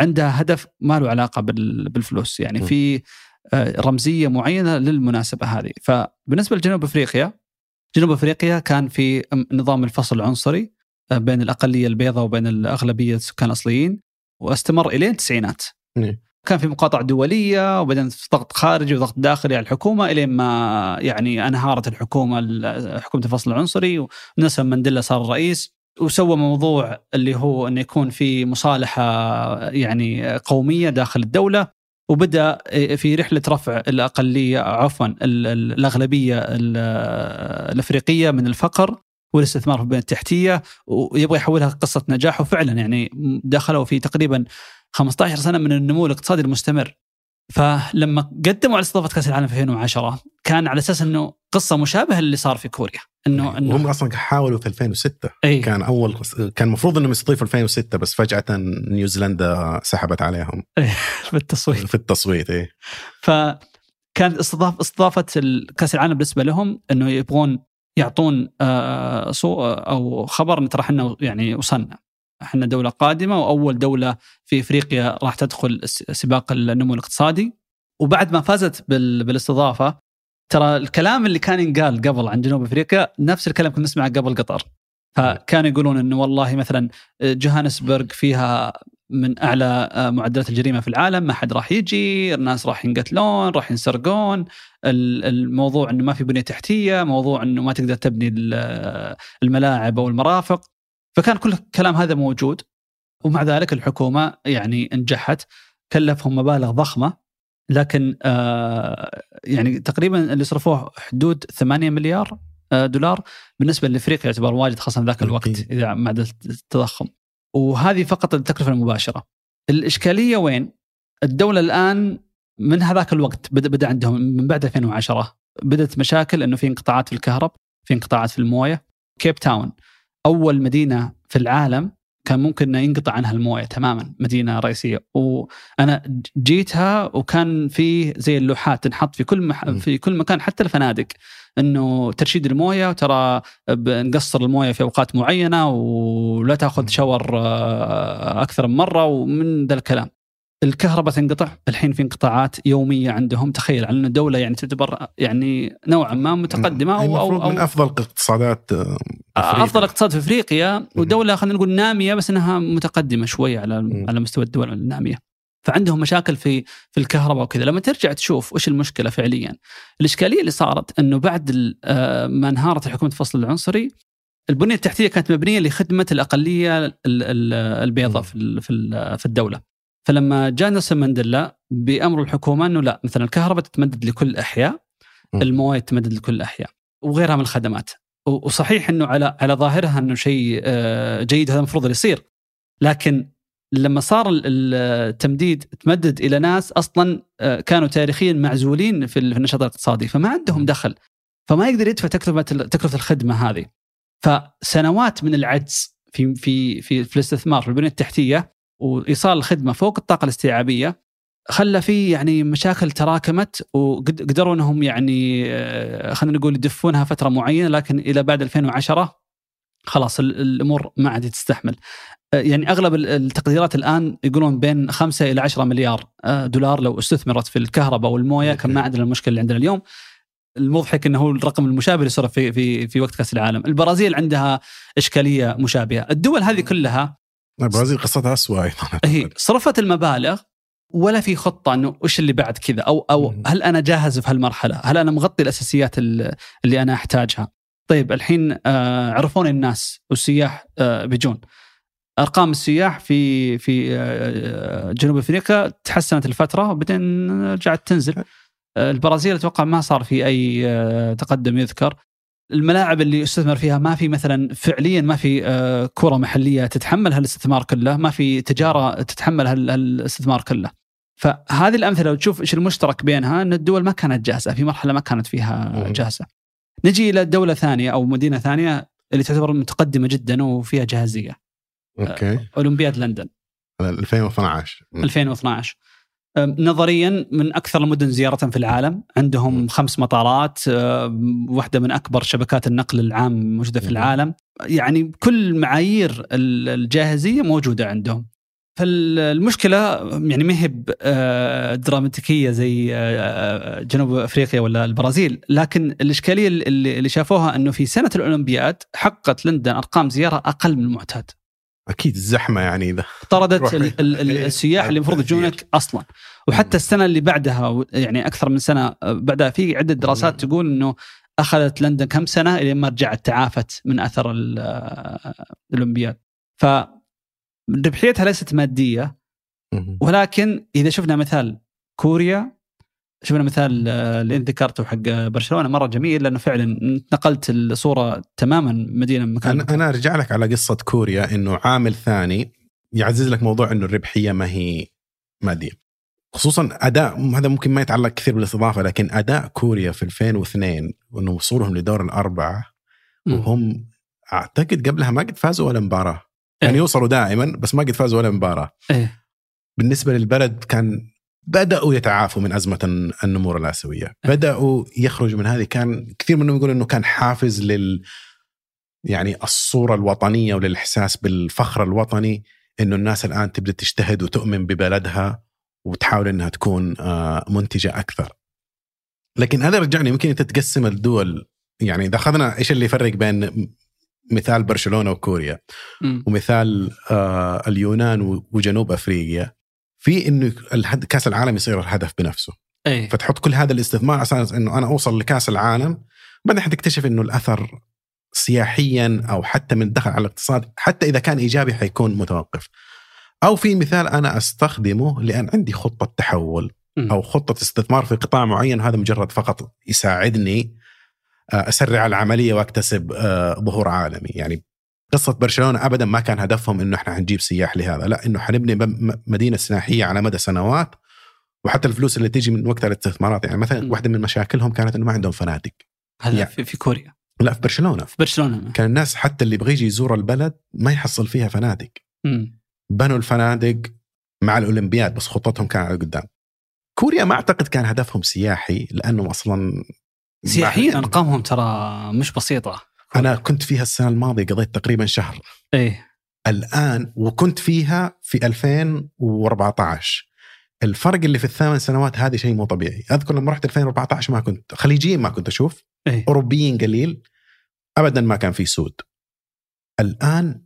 عندها هدف ما له علاقة بال- بالفلوس. يعني. في رمزية معينة للمناسبة هذه فبالنسبة لجنوب أفريقيا جنوب أفريقيا كان في نظام الفصل العنصري آه، بين الأقلية البيضاء وبين الأغلبية السكان الأصليين واستمر الين التسعينات. نعم. كان في مقاطعه دولية وبعدين ضغط خارجي وضغط داخلي على الحكومة الين ما يعني أنهارت الحكومة ال- حكومة الفصل العنصري ونيلسون مانديلا صار الرئيس وسوى موضوع اللي هو إنه يكون في مصالحة يعني قومية داخل الدولة وبدأ في رحلة رفع الأقلية عفوا ال- ال- الأغلبية ال- الأفريقية من الفقر والاستثمار في البنيه التحتية ويبغى يحولها قصة نجاح. وفعلا يعني دخلوا في تقريبا 15 سنة من النمو الاقتصادي المستمر. فلما قدموا على استضافة كأس العالم في 2010 كان على أساس إنه قصة مشابهة للي صار في كوريا إنه إنه وهم أصلا حاولوا في 2006 أي. كان أول كان المفروض إنهم يستضيفوا 2006 بس فجأة نيوزيلندا سحبت عليهم. في التصويت. في التصويت إيه فكانت استضاف استضافة كأس العالم بالنسبة لهم إنه يبغون يعطون آه، صو أو خبر ان ترى إحنا يعني وصلنا. إحنا دولة قادمة وأول دولة في إفريقيا راح تدخل سباق النمو الاقتصادي. وبعد ما فازت بال- بالاستضافة ترى الكلام اللي كان ينقال قبل عن جنوب إفريقيا نفس الكلام كنا نسمعه قبل قطر. فكانوا يقولون إنه والله مثلا جوهانسبرغ فيها من أعلى معدلات الجريمة في العالم ما حد راح يجي الناس راح ينقتلون راح ينسرقون. ال- الموضوع إنه ما في بنية تحتية موضوع إنه ما تقدر تبني ال- الملاعب أو المرافق. فكان كل الكلام هذا موجود ومع ذلك الحكومة يعني نجحت كلفهم مبالغ ضخمة لكن آه يعني تقريبا اللي صرفوه حدود 8 مليار آه دولار بالنسبة لأفريقيا يعتبر واجد خاصة ذاك الوقت. إذا معدل التضخم وهذه فقط التكلفة المباشرة الإشكالية وين؟ الدولة الآن من هذاك الوقت بدا بدأ عندهم من بعد 2010 بدأت مشاكل إنه في انقطاعات في الكهرب في انقطاعات في الموية كيب تاون أول مدينة في العالم كان ممكن إنه ينقطع عنها الموية تماما مدينة رئيسية. وأنا جيتها وكان في زي اللوحات تنحط في كل مح... في كل مكان حتى الفنادق. إنه ترشيد الموية وترى نقصر الموية في أوقات معينة ولا تأخذ شاور آه، أكثر من مرة ومن ذا الكلام. الكهرباء تنقطع الحين في انقطاعات يومية عندهم تخيل على انه دوله يعني تعتبر يعني نوعا ما متقدمة أو أو, أو من أفضل اقتصادات آه، أفريقيا. أفضل اقتصاد في أفريقيا ودولة خلينا نقول نامية بس إنها متقدمة شوية على. على مستوى الدول النامية. فعندهم مشاكل في في الكهرباء وكذا لما ترجع تشوف وش المشكلة فعليا الإشكالية اللي صارت إنه بعد آه، ما انهارت حكومه الفصل العنصري البنية التحتية كانت مبنية لخدمة الأقلية ال- ال- البيضاء. في في الدولة فلما جاء نيلسون مانديلا بأمر الحكومة إنه لا مثلا الكهرباء تتمدد لكل الاحياء مم. الموية تتمدد لكل الاحياء وغيرها من الخدمات. وصحيح إنه على على ظاهرها إنه شيء آه، جيد هذا المفروض يصير. لكن لما صار ال- ال- التمديد تمدد إلى ناس أصلا آه، كانوا تاريخيا معزولين في ال- في النشاط الاقتصادي فما عندهم دخل. فما يقدر يدفع تكلفه تكلفة الخدمة هذه. فسنوات من العجز في في في, في الاستثمار في البنية التحتية وإيصال الخدمة فوق الطاقة الاستيعابية خلى في يعني مشاكل تراكمت وقدروا إنهم يعني آه، خلينا نقول يدفونها فترة معينة لكن إلى بعد 2010 خلاص ال- الأمور ما عاد تستحمل. آه، يعني أغلب ال- التقديرات الآن يقولون بين 5 إلى 10 مليار آه، دولار لو استثمرت في الكهرباء والموية كان ما عندنا المشكلة اللي عندنا اليوم. المضحك إنه هو الرقم المشابه اللي صار في في في وقت كأس العالم، البرازيل عندها إشكالية مشابهة، الدول هذه كلها البرازيل قصتها اسوء أيضا هي صرفت المبالغ ولا في خطة إنه وش اللي بعد كذا أو أو مم. هل أنا جاهز في هالمرحلة؟ هل أنا مغطي الأساسيات ال- اللي أنا أحتاجها؟ طيب الحين آه، عرفوني الناس والسياح آه، بيجون. أرقام السياح في في آه، جنوب أفريقيا تحسنت الفترة وبعدين رجعت تنزل. البرازيل أتوقع ما صار في أي تقدم يذكر. الملاعب اللي استثمر فيها ما في مثلا فعليا ما في آه، كرة محلية تتحمل هالاستثمار كله، ما في تجارة تتحمل هال- هالاستثمار كله. فهذه الأمثلة لو تشوف إيش المشترك بينها إن الدول ما كانت جاهزة، في مرحلة ما كانت فيها. جاهزة. نجي إلى دولة ثانية أو مدينة ثانية اللي تعتبر متقدمة جدا وفيها جاهزية أوكي أولمبياد لندن 2012 م. 2012 أم، نظريا من أكثر المدن زيارة في العالم. عندهم خمس مطارات واحدة من أكبر شبكات النقل العام موجودة في. العالم. يعني كل معايير ال- الجاهزية موجودة عندهم. فالمشكلة يعني ما هي آه، دراماتيكية زي آه، جنوب أفريقيا ولا البرازيل. لكن الإشكالية اللي اللي شافوها أنه في سنة الأولمبياد حققت لندن أرقام زيارة أقل من المعتاد. أكيد الزحمة يعني إذا طردت ال- ال- ال- السياح اللي المفروض. يجونك أصلا وحتى السنة اللي بعدها يعني أكثر من سنة بعدها في عدة دراسات. تقول إنه أخذت لندن كم سنة إلى ما رجعت تعافت من أثر ال- الأولمبياد ف ربحيتها ليست مادية. ولكن إذا شفنا مثال كوريا شفنا مثال آه، اللي انت ذكرته حق برشلونة مرة جميل لأنه فعلا نقلت الصورة تماما مدينة مكان أنا أرجع لك على قصة كوريا إنه عامل ثاني يعزز لك موضوع إنه الربحية ما هي مادية. خصوصا أداء هذا ممكن ما يتعلق كثير بالاستضافة لكن أداء كوريا في 2002 وإنه وصولهم لدور الأربعة. وهم أعتقد قبلها ما قد فازوا ولا مباراة. يعني إيه. يوصلوا دائما بس ما قد فازوا ولا مباراة. إيه. بالنسبة للبلد كان بدأوا يتعافوا من أزمة النمور الآسيوية. بدأوا يخرجوا من هذه. كان كثير منهم يقول إنه كان حافز لل يعني الصورة الوطنية وللإحساس بالفخر الوطني إنه الناس الآن تبدأ تجتهد وتؤمن ببلدها وتحاول إنها تكون آه، منتجة أكثر. لكن هذا رجعني ممكن أنت تقسم الدول. يعني إذا أخذنا إيش اللي يفرق بين مثال برشلونة وكوريا؟ مم. ومثال آه اليونان وجنوب أفريقيا. في إنه الهد- كأس العالم يصير الهدف بنفسه. إيه. فتحط كل هذا الاستثمار على أساس إنه أنا أوصل لكأس العالم بعدين حتكتشف إنه الأثر سياحيا أو حتى من الدخل على الاقتصاد حتى إذا كان إيجابي حيكون متوقف. أو في مثال أنا أستخدمه لأن عندي خطة تحول. أو خطة استثمار في قطاع معين هذا مجرد فقط يساعدني آه، أسرع العملية وأكتسب آه، ظهور عالمي. يعني قصة برشلونة ابدا ما كان هدفهم إنه إحنا حنجيب سياح لهذا لا إنه حنبني مدينة سياحية على مدى سنوات وحتى الفلوس اللي تيجي من وقتها الاستثمارات يعني مثلا م. واحدة من مشاكلهم كانت إنه ما عندهم فنادق هذا يعني. في, كوريا لا في برشلونة في برشلونة كان الناس حتى اللي يبغى يجي يزور البلد ما يحصل فيها فنادق. بنوا الفنادق مع الأولمبياد بس خطتهم كانت على قدام كوريا ما أعتقد كان هدفهم سياحي لأنهم أصلا سياحيا أرقامهم ترى مش بسيطة أنا كنت فيها السنة الماضية قضيت تقريبا شهر. إيه. الآن وكنت فيها في 2014 الفرق اللي في الثمان سنوات هذه شيء مو طبيعي. أذكر لما رحت 2014 ما كنت خليجيين ما كنت أشوف. إيه. أوروبيين قليل. ابدا ما كان في سود. الآن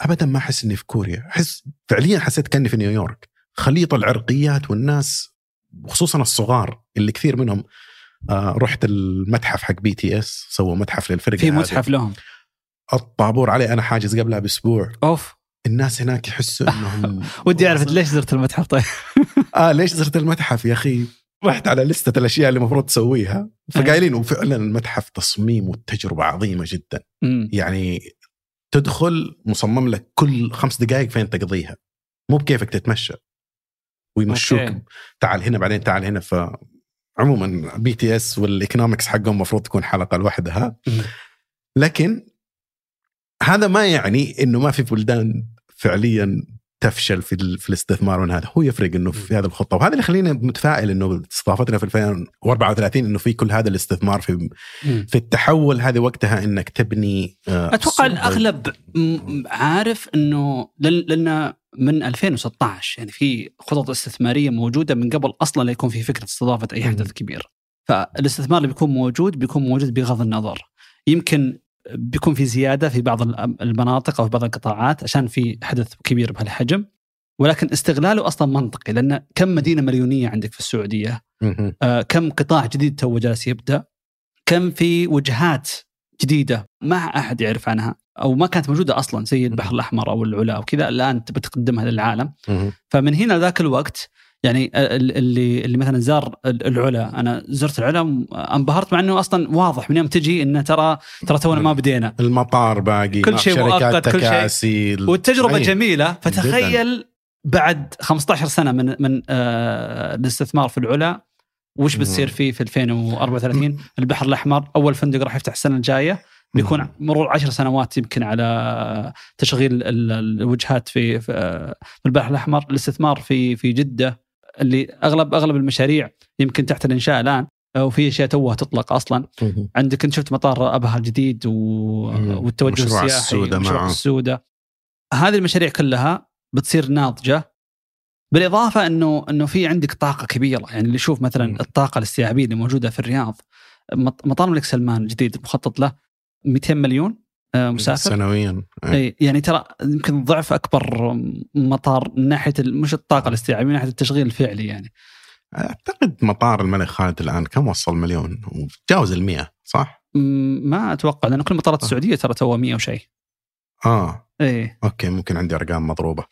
ابدا ما أحس إني في كوريا. أحس فعليا حسيت كأني في نيويورك. خليط العرقيات والناس خصوصا الصغار اللي كثير منهم رحت المتحف حق BTS سووا متحف للفرقة في. متحف لهم؟ الطابور عليه أنا حاجز قبلها بأسبوع. أوف. الناس هناك يحسوا إنهم ودي أعرف ليش زرت المتحف طيب؟ آه ليش زرت المتحف يا أخي؟ رحت على لستة الأشياء اللي المفروض تسويها. فقايلين وفعلا المتحف تصميم والتجربة عظيمة جدا. مم. يعني تدخل مصمم لك كل خمس دقائق فين تقضيها. مو بكيفك تتمشى. ويمشوك. okay. تعال هنا بعدين تعال هنا. ف عموما BTS وال economics حقهم المفروض تكون حلقة لوحدها. لكن هذا ما يعني إنه ما في بلدان فعليا تفشل في في الاستثمار من هذا هو يفرق إنه في هذه الخطة وهذا اللي يخلينا متفائل إنه استضافتنا في 2034 إنه في كل هذا الاستثمار في. في التحول هذه وقتها إنك تبني آه، أتوقع. الأغلب عارف إنه لأن من 2016 يعني في خطط استثمارية موجودة من قبل أصلا لا يكون في فكرة استضافة أي حدث. كبير. فالاستثمار اللي بيكون موجود بيكون موجود بغض النظر. يمكن بيكون في زيادة في بعض ال- المناطق أو في بعض القطاعات عشان في حدث كبير بهالحجم ولكن استغلاله أصلا منطقي لأن كم مدينة مليونية عندك في السعودية. آه، كم قطاع جديد تو جالس يبدأ كم في وجهات جديدة ما أحد يعرف عنها أو ما كانت موجودة أصلا زي البحر الأحمر أو العلا أو كذا الآن تبي تقدمها للعالم. فمن هنا ذاك الوقت يعني ال- اللي اللي مثلا زار ال- العلا. أنا زرت العلا انبهرت مع إنه أصلا واضح من يوم تجي إنه ترى ترى تونا ما بدينا. المطار باقي كل شيء مؤقت، كل شيء. والتجربة أي. جميلة. فتخيل بعد 15 سنة من من آه الاستثمار في العلا وش. بتصير فيه في 2034 البحر الأحمر. أول فندق راح يفتح السنة الجاية. بيكون. مرور عشر سنوات يمكن على تشغيل ال- الوجهات في في البحر الأحمر الاستثمار في في جدة اللي اغلب أغلب المشاريع يمكن تحت الإنشاء الآن وفي أشياء توها تطلق أصلا. عندك انت شفت مطار أبها الجديد و... والتوجه مشروع السياحي السودة مشروع معه. السودة هذه المشاريع كلها بتصير ناضجة بالإضافة انه إنه في عندك طاقة كبيرة يعني اللي يشوف. مثلا الطاقة الاستيعابية اللي موجودة في الرياض مط- مطار الملك سلمان الجديد مخطط له 200 مليون آه، مسافر سنويا. إيه. اي يعني ترى يمكن ضعف أكبر مطار من ناحيه مش الطاقة الاستيعابية من ناحية التشغيل الفعلي يعني. أعتقد مطار الملك خالد الآن كم وصل مليون؟ وتجاوز ال 100 صح؟ ما أتوقع لأن كل المطارات آه. السعودية ترى توها 100 وشيء. آه. إيه. أوكي ممكن عندي أرقام مضروبة.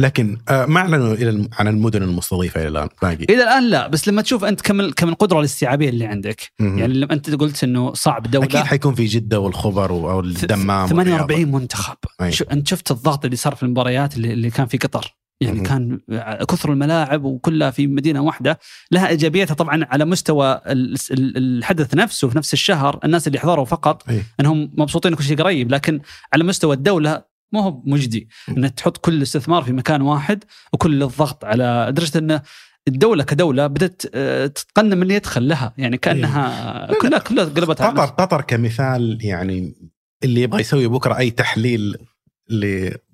لكن آه ما أعلنوا إلى عن المدن المستضيفة إلى الآن باقي إلى الآن لا بس لما تشوف أنت كم كم القدرة الاستيعابية اللي عندك مهم. يعني لما أنت قلت إنه صعب دولة أكيد حيكون في جدة والخبر أو الدمام 48 منتخب أي. شو أنت شفت الضغط اللي صار في المباريات اللي, اللي كان في قطر يعني مهم. كان كثر الملاعب وكلها في مدينة واحدة لها ايجابياتها طبعا على مستوى ال- ال- الحدث نفسه في نفس الشهر الناس اللي حضروا فقط أي. إنهم مبسوطين كل شيء قريب لكن على مستوى الدولة ما هو مجدي إنك تحط كل الاستثمار في مكان واحد وكل الضغط على لدرجه إن الدولة كدولة بدأت آه، تتقنن من يدخل لها يعني كأنها كلها كلها قلبت قطر قطر كمثال يعني اللي يبغى يسوي بكرة أي تحليل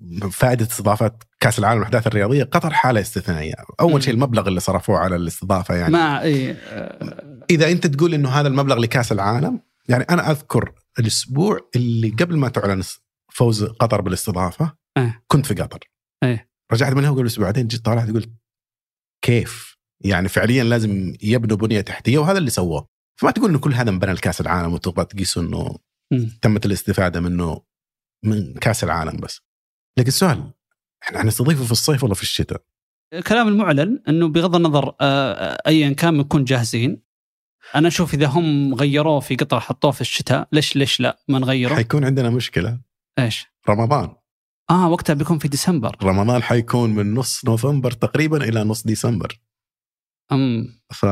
لفائدة استضافه كأس العالم والاحداث الرياضية قطر حالة استثنائية. أول شيء المبلغ اللي صرفوه على الاستضافة يعني. مع إيه آه، إذا أنت تقول إنه هذا المبلغ لكأس العالم يعني أنا أذكر الأسبوع اللي قبل ما تعلن فوز قطر بالاستضافة إيه. كنت في قطر إيه. رجعت منها قبل أسبوع بعدين جيت طالعت قلت كيف؟ يعني فعليا لازم يبنوا بنية تحتية وهذا اللي سووه فما تقول إنه كل هذا انبنى لكأس العالم وتبغى تقيسه إنه. تمت الاستفادة منه من كأس العالم بس لكن السؤال إحنا حنستضيفه في الصيف ولا في الشتاء؟ الكلام المعلن إنه بغض النظر آه، ايا كان بنكون جاهزين أنا أشوف إذا هم غيروه في قطر حطوه في الشتاء ليش ليش لا ما نغيره حيكون عندنا مشكلة إيش رمضان آه وقتها بيكون في ديسمبر رمضان حيكون من نص نوفمبر تقريبا إلى نص ديسمبر أم. ف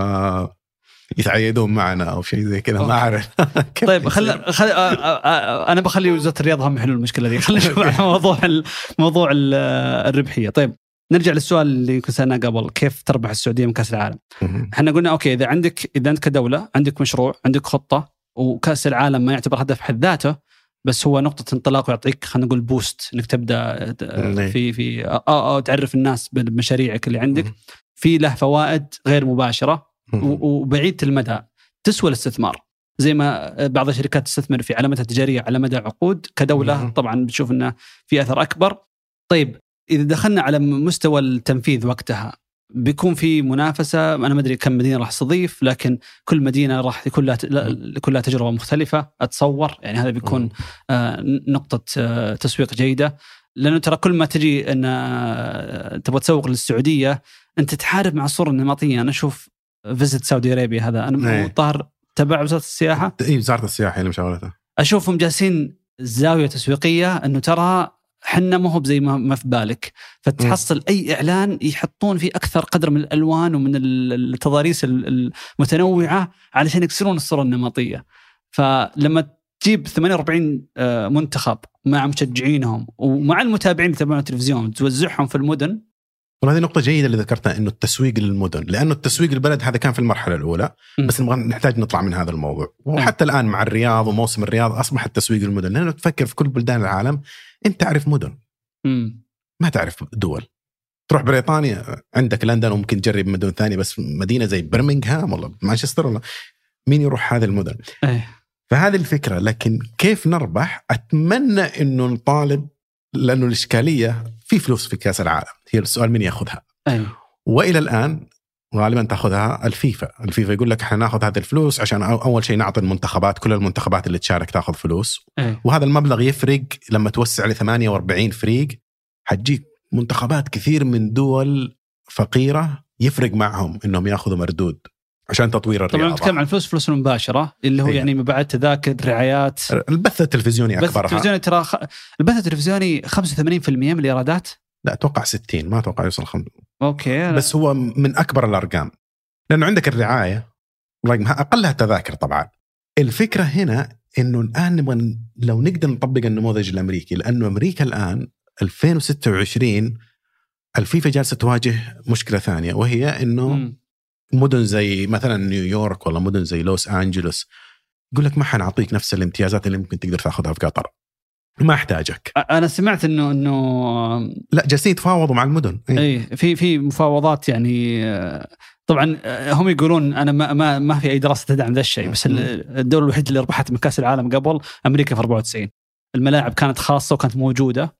يتعيدون معنا أو شيء زي كذا ما. أعرف طيب؟ خل... خل... آه، آه، آه، أنا بخلي وزارة الرياضة هم يحلوا المشكلة دي خلينا نشوف موضوع ال... موضوع ال- الربحية طيب نرجع للسؤال اللي كنت سألناه قبل كيف تربح السعودية من كأس العالم. إحنا قلنا okay إذا عندك إذا أنت كدولة عندك مشروع عندك خطة وكأس العالم ما يعتبر هدف حد ذاته بس هو نقطة انطلاق ويعطيك خلينا نقول boost إنك تبدأ مم. في في أو, أو تعرف الناس بمشاريعك اللي عندك. في له فوائد غير مباشرة مهم. و- وبعيدة المدى تسوى الاستثمار زي ما بعض الشركات تستثمر في علامتها التجارية على مدى عقود كدولة مهم. طبعا بتشوف إنه في أثر أكبر طيب إذا دخلنا على مستوى التنفيذ وقتها بيكون في منافسة. أنا ما أدري كم مدينة راح تستضيف لكن كل مدينة راح يكون لها لا- يكون لها تجربة مختلفة. أتصور يعني هذا بيكون آه، نقطة آه، تسويق جيدة. لأنه ترى كل ما تجي إن آه، تبغى تسوق للسعودية أنت تحارب مع الصورة النمطية. أنا أشوف Visit Saudi Arabia هذا. أنا إيه. طاهر تبع وزارة السياحة. اي وزارة السياحة اللي مشغلتها. أشوفهم جالسين زاوية تسويقية إنه ترى حنا ما هو بزي ما في بالك. فتحصل أي إعلان يحطون فيه أكثر قدر من الألوان ومن ال- التضاريس ال- المتنوعة علشان يكسرون الصورة النمطية. فلما تجيب 48 آه، منتخب مع مشجعينهم ومع المتابعين اللي يتابعون التلفزيون توزعهم في المدن. وهذه نقطة جيدة اللي ذكرتها إنه التسويق للمدن، لأنه التسويق للبلد هذا كان في المرحلة الأولى، م. بس نبغى نحتاج نطلع من هذا الموضوع، وحتى الآن مع الرياض وموسم الرياض أصبح التسويق للمدن، لأنه تفكر في كل بلدان العالم أنت تعرف مدن، مم. ما تعرف دول. تروح بريطانيا عندك لندن وممكن تجرب مدن ثانية بس مدينة زي برمنغهام ولا مانشستر ولا مين يروح هذه المدن؟ إيه فهذه الفكرة لكن كيف نربح؟ أتمنى أنه نطالب لأنه الإشكالية في فلوس في كأس العالم، هي السؤال من يأخذها؟ إيه وإلى الآن غالبا تاخذها الفيفا، الفيفا يقول لك إحنا ناخذ هذه الفلوس عشان أول شيء نعطي المنتخبات كل المنتخبات اللي تشارك تاخذ فلوس، إيه. وهذا المبلغ يفرق لما توسع ل 48 فريق حتجيك منتخبات كثير من دول فقيرة يفرق معهم إنهم ياخذوا مردود عشان تطوير طبعا الرياضة. نتكلم عن الفلوس فلوس المباشره اللي هو إيه. يعني مبيعات تذاكر رعايات. البث التلفزيوني أكبرها. التلفزيوني ترى خ... البث التلفزيوني 85% من الإيرادات؟ لا أتوقع 60 ما أتوقع يوصل خم... أوكي بس هو من أكبر الأرقام. لأنه عندك الرعاية رقمها أقلها التذاكر طبعا. الفكرة هنا إنه الآن نبغى لو نقدر نطبق النموذج الأمريكي لأنه أمريكا الآن 2026 الفيفا جالسة تواجه مشكلة ثانية وهي إنه. مدن زي مثلا نيويورك ولا مدن زي لوس أنجلوس يقول لك ما حنعطيك نفس الامتيازات اللي ممكن تقدر تاخذها في قطر. ما أحتاجك. أنا سمعت انه إنه لا جالسين يتفاوضوا مع المدن. اي في في مفاوضات يعني آه، طبعا آه، هم يقولون أنا ما ما, ما في أي دراسة تدعم ذا الشيء بس ال- الدولة الوحيدة اللي ربحت من كاس العالم قبل أمريكا في 94 الملاعب كانت خاصة وكانت موجودة.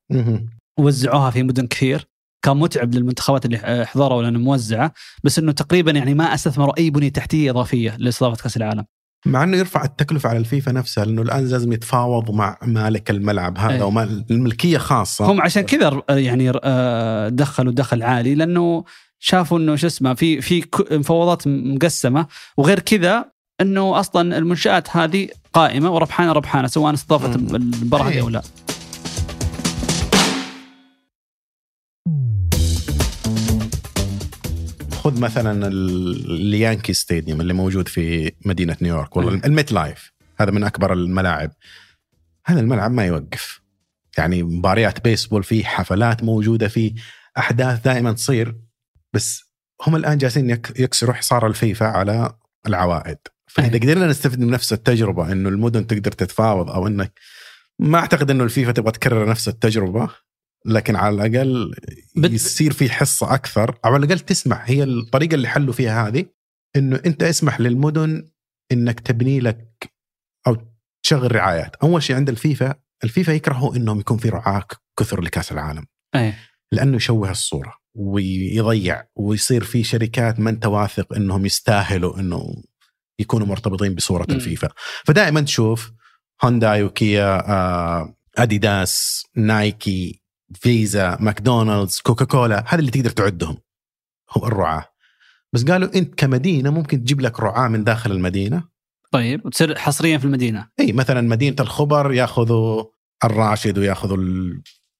وزعوها في مدن كثير. كان متعب للمنتخبات اللي آه، حضروا لأنه موزعة. بس إنه تقريبا يعني ما أستثمروا أي بنية تحتية إضافية لإستضافة كأس العالم. مع إنه يرفع التكلفة على الفيفا نفسها لأنه الآن لازم يتفاوض مع مالك الملعب هذا. وما الملكية خاصة هم عشان كذا يعني آه، دخلوا دخل عالي لأنه شافوا إنه شو اسمه في في مفاوضات مقسمة وغير كذا إنه أصلا المنشآت هذه قائمة وربحانة ربحانة سواء استضافت إيه. أو لا. خذ مثلا ال- ال Yankee Stadium اللي موجود في مدينة نيويورك والله. ال MetLife. هذا من أكبر الملاعب. هذا الملعب ما يوقف. يعني مباريات بيسبول فيه حفلات موجودة فيه أحداث دائما تصير بس هم الآن جالسين يك- يكسروا حصار الفيفا على العوائد. فإذا أيه. قدرنا نستفيد من نفس التجربة إنه المدن تقدر تتفاوض أو انك ما أعتقد إنه الفيفا تبغى تكرر نفس التجربة. لكن على الأقل يصير في حصة أكثر أو على الأقل تسمح. هي الطريقة اللي حلوا فيها هذه إنه أنت اسمح للمدن إنك تبني لك أو تشغل رعايات. أول شيء عند الفيفا الفيفا يكرهوا إنهم يكون في رعاة كثر لكأس العالم. إيه. لأنه يشوه الصورة ويضيع ويصير في شركات ما انت واثق إنهم يستاهلوا إنه يكونوا مرتبطين بصورة مم. الفيفا. فدائما تشوف هونداي وكيا آه، أديداس نايكي فيزا ماكدونالدز كوكاكولا هذا اللي تقدر تعدهم هم الرعاة بس قالوا إنت كمدينة ممكن تجيب لك رعاة من داخل المدينة طيب وتصير حصريا في المدينة. إي مثلا مدينة الخبر ياخذوا الراشد وياخذوا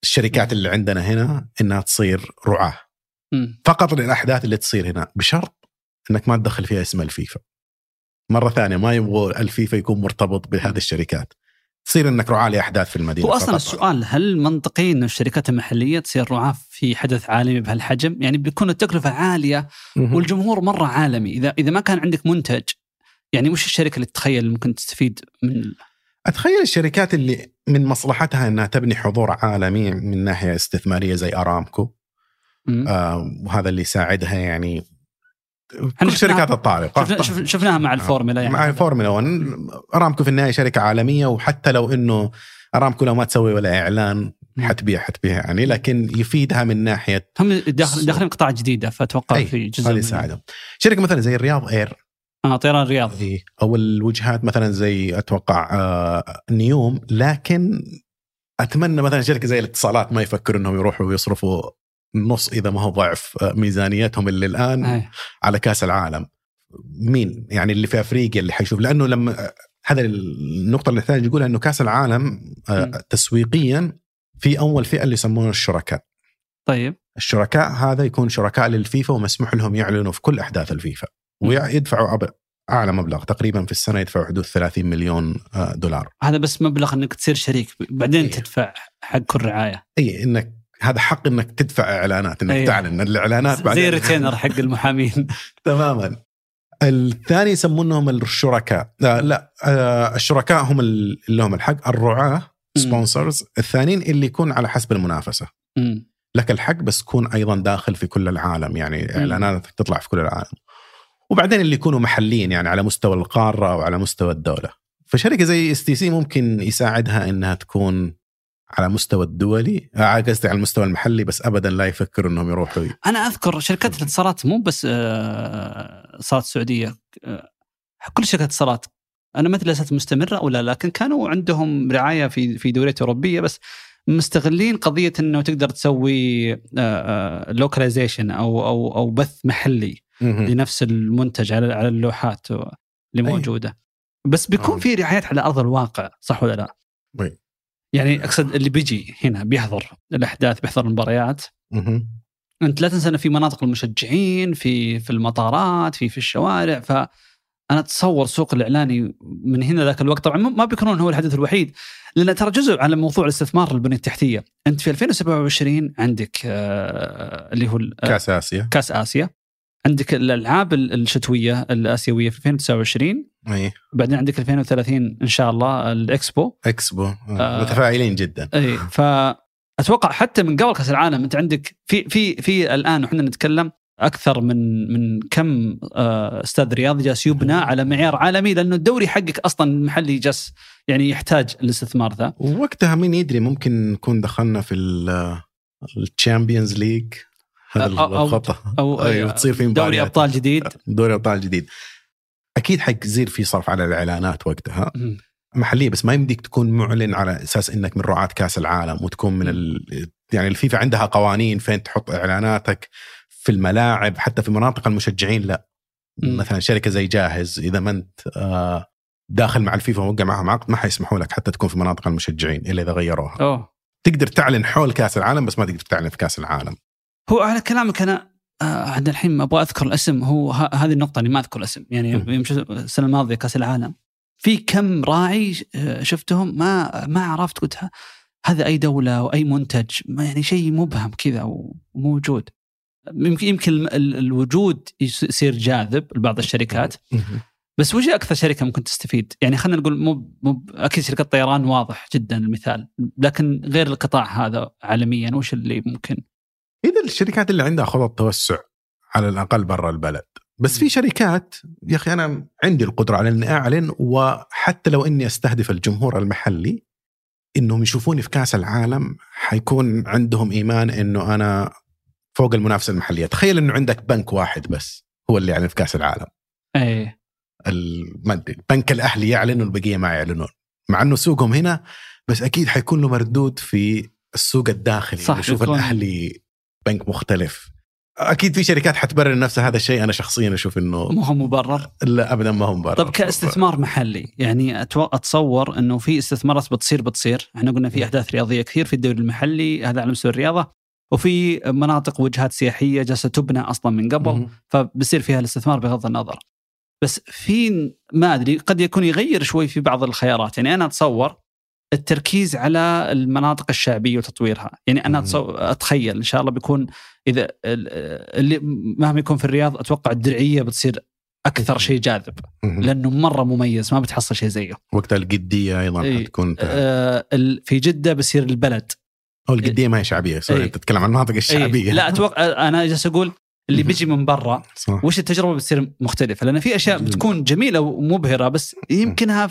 الشركات اللي عندنا هنا إنها تصير رعاة. فقط للأحداث اللي تصير هنا بشرط إنك ما تدخل فيها اسم الفيفا. مرة ثانية ما يبغوا الفيفا يكون مرتبط بهذه الشركات. تصير إنك رعاة لأحداث في المدينة هو أصلا فقط. السؤال هل منطقي انه الشركات المحلية تصير رعاة في حدث عالمي بهالحجم؟ يعني بيكون التكلفة عالية. والجمهور مرة عالمي، إذا إذا ما كان عندك منتج يعني وش الشركة اللي تتخيل ممكن تستفيد من أتخيل الشركات اللي من مصلحتها إنها تبني حضور عالمي من ناحية استثمارية زي أرامكو. آه وهذا اللي يساعدها يعني كل شفناها- شركات الطارق. شفنا شف- شفناها مع الفورمولا يعني. مع الفورمولا 1 أرامكو في النهاية شركة عالمية وحتى لو إنه أرامكو لو ما تسوي ولا إعلان. حتبيع حتبيع يعني. لكن يفيدها من ناحية هم داخل داخلين قطاع جديده فأتوقع في جزء هذا من- يساعدهم شركة مثلا زي الرياض اير آه طيران الرياض. أو الوجهات مثلا زي أتوقع آه، نيوم. لكن أتمنى مثلا شركة زي الاتصالات ما يفكروا إنهم يروحوا ويصرفوا نص إذا ما هو ضعف آه، ميزانيتهم اللي الآن أي. على كأس العالم. مين؟ يعني اللي في أفريقيا اللي حيشوف. لأنه لما هذا النقطة اللي الثانية يقولها إنه كأس العالم آه،. تسويقيا في أول فئة اللي يسمونها الشركاء. طيب. الشركاء هذا يكون شركاء للفيفا ومسموح لهم يعلنوا في كل أحداث الفيفا. ويدفعوا أعلى مبلغ تقريبا في السنة يدفعوا حدود 30 مليون آه، دولار. هذا بس مبلغ إنك تصير شريك بعدين إيه. تدفع حق كل رعاية. اي إنك هذا حق إنك تدفع إعلانات إنك أيوة. تعلن الإعلانات زي بعدين ريتينر حق المحامين. تماما. الثاني يسمونهم الشركاء. لا, لا آه، الشركاء هم اللي لهم الحق. الرعاة مم. sponsors الثانيين اللي يكون على حسب المنافسة. مم. لك الحق بس تكون أيضا داخل في كل العالم يعني اعلاناتك تطلع في كل العالم. وبعدين اللي يكونوا محليين يعني على مستوى القارة أو على مستوى الدولة. فشركة زي STC ممكن يساعدها إنها تكون على مستوى الدولي آه، قصدي على المستوى المحلي بس ابدا لا يفكروا إنهم يروحوا أنا أذكر شركات الاتصالات مو بس آه، اتصالات السعوديه آه، كل شركات الاتصالات أنا ما أدري ليست مستمرة أو لا لكن كانوا عندهم رعاية في في دوريات اوروبيه بس مستغلين قضية إنه تقدر تسوي لوكاليزيشن أو أو أو بث محلي مهم. لنفس المنتج على على اللوحات اللي. موجودة بس بيكون. في رعايات على أرض الواقع صح ولا لا؟ يعني أقصد اللي بيجي هنا بيحضر الأحداث بيحضر المباريات. أنت لا تنسى إن في مناطق المشجعين في في المطارات في في الشوارع. ف أنا أتصور السوق الإعلاني من هنا ذاك الوقت. طبعا ما بيكونون هو الحدث الوحيد. لأن ترى جزء على موضوع الاستثمار البنيه التحتية. أنت في 2027 عندك آه اللي هو آه، كأس آسيا. كأس آسيا. عندك الألعاب الشتوية الآسيوية في 2029 إي. بعدين عندك 2030 إن شاء الله الإكسبو. إكسبو. آه. آه. متفائلين جدا. إي فأتوقع حتى من قبل كأس العالم أنت عندك في في في الآن وحنا نتكلم أكثر من من كم آه، أستاذ رياضي جالس يبنى على معيار عالمي لأنه الدوري حقك أصلا المحلي جالس يعني يحتاج الاستثمار ذا. ووقتها مين يدري ممكن نكون دخلنا في ال Champions League هذا أو- أو- الخطه أو أيوه تصير في دوري. أبطال جديد. دوري أبطال جديد. أكيد حيصير في صرف على الإعلانات وقتها. محلية بس ما يمديك تكون معلن على أساس إنك من رعاة كأس العالم وتكون من ال... يعني الفيفا عندها قوانين فين تحط إعلاناتك في الملاعب حتى في مناطق المشجعين لا. مثلا شركة زي جاهز إذا ما أنت آه، داخل مع الفيفا ووقع معهم عقد ما حيسمحوا لك حتى تكون في مناطق المشجعين إلا إذا غيروها. أوه. تقدر تعلن حول كأس العالم بس ما تقدر تعلن في كأس العالم. هو على كلامك أنا آه عند الحين أبغى أذكر الاسم. هو هذه النقطة اني ما أذكر الاسم. يعني. يوم السنة الماضية كأس العالم. في كم راعي آه، شفتهم؟ ما ما عرفت قلت هذا أي دولة واي منتج؟ ما يعني شيء مبهم كذا وموجود. يمكن يمكن ال- الوجود يصير جاذب لبعض الشركات. بس وش أكثر شركة ممكن تستفيد؟ يعني خلينا نقول مو مو أكيد شركة طيران واضح جدا المثال. لكن غير القطاع هذا عالميا وش اللي ممكن؟ إذا الشركات اللي عندها خطط توسع على الأقل برا البلد. بس في شركات يا أخي أنا عندي القدرة على إني أعلن وحتى لو إني أستهدف الجمهور المحلي إنهم يشوفوني في كأس العالم حيكون عندهم إيمان إنه أنا فوق المنافسة المحلية. تخيل إنه عندك بنك واحد بس هو اللي يعلن في كأس العالم. ال- ما أدري البنك الأهلي يعلن والبقية ما يعلنون. مع إنه سوقهم هنا بس أكيد حيكون له مردود في السوق الداخلي. صح، يكون- الأهلي بنك مختلف. أكيد في شركات حتبرر نفسها هذا الشيء أنا شخصيا أشوف إنه مو هو مبرر؟ لا ابدا ما هم برا طب كاستثمار محلي يعني أتصور إنه في استثمارات بتصير بتصير. إحنا قلنا في أحداث رياضية كثير في الدوري المحلي هذا على مستوى الرياضة وفي مناطق وجهات سياحية جالسة تبنى أصلا من قبل. فبصير فيها الاستثمار بغض النظر. بس في ما أدري قد يكون يغير شوي في بعض الخيارات. يعني أنا أتصور التركيز على المناطق الشعبية وتطويرها. يعني أنا أتخيل إن شاء الله بيكون إذا ال- اللي مهما يكون في الرياض أتوقع الدرعية بتصير أكثر شيء جاذب. لأنه مرة مميز ما بتحصل شيء زيه. وقتها القدية أيضا إيه. حتكون آه في جدة بصير البلد. أو القدية ما هي شعبية سوري إيه. تتكلم عن المناطق الشعبية. إيه لا أتوقع أنا جالس أقول اللي. بيجي من برا صح. وش التجربة بتصير مختلفة؟ لأن في أشياء. بتكون جميلة ومبهرة بس يمكنها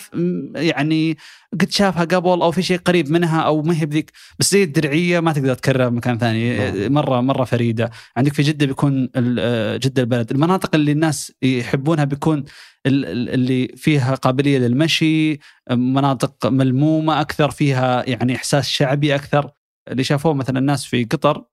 يعني قد شافها قبل أو في شيء قريب منها أو ما هي بذيك بس زي الدرعية ما تقدر تكررها مكان ثاني. نعم. مرة مرة فريدة. عندك في جدة بيكون آه، جدة البلد. المناطق اللي الناس يحبونها بيكون ال- ال- اللي فيها قابلية للمشي مناطق ملمومة أكثر فيها يعني إحساس شعبي أكثر. اللي شافوه مثلا الناس في قطر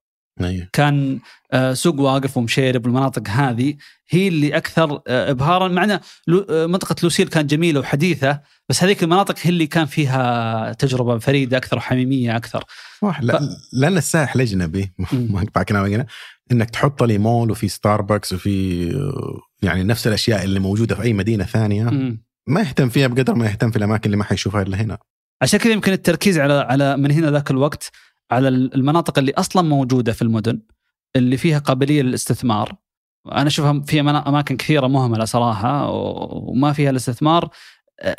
أيوه. كان آه، سوق واقف ومشيرب والمناطق هذه. هي اللي أكثر آه، ابهارا. مع أن لو- آه، منطقة لوسيل كانت جميلة وحديثة بس هذيك المناطق هي اللي كان فيها تجربة فريدة أكثر وحميمية أكثر. صح. لا لأن السائح الاجنبي. ما أقطع كلامك هنا. إنك تحط لي مول وفي ستاربكس وفي يعني نفس الأشياء اللي موجودة في أي مدينة ثانية. ما يهتم فيها بقدر ما يهتم في الأماكن اللي ما حيشوفها إلا هنا. عشان كذا يمكن التركيز على على من هنا ذاك الوقت. على المناطق اللي أصلا موجودة في المدن اللي فيها قابلية للاستثمار. أنا أشوفها منا- أماكن كثيرة مهملة صراحة وما فيها الاستثمار.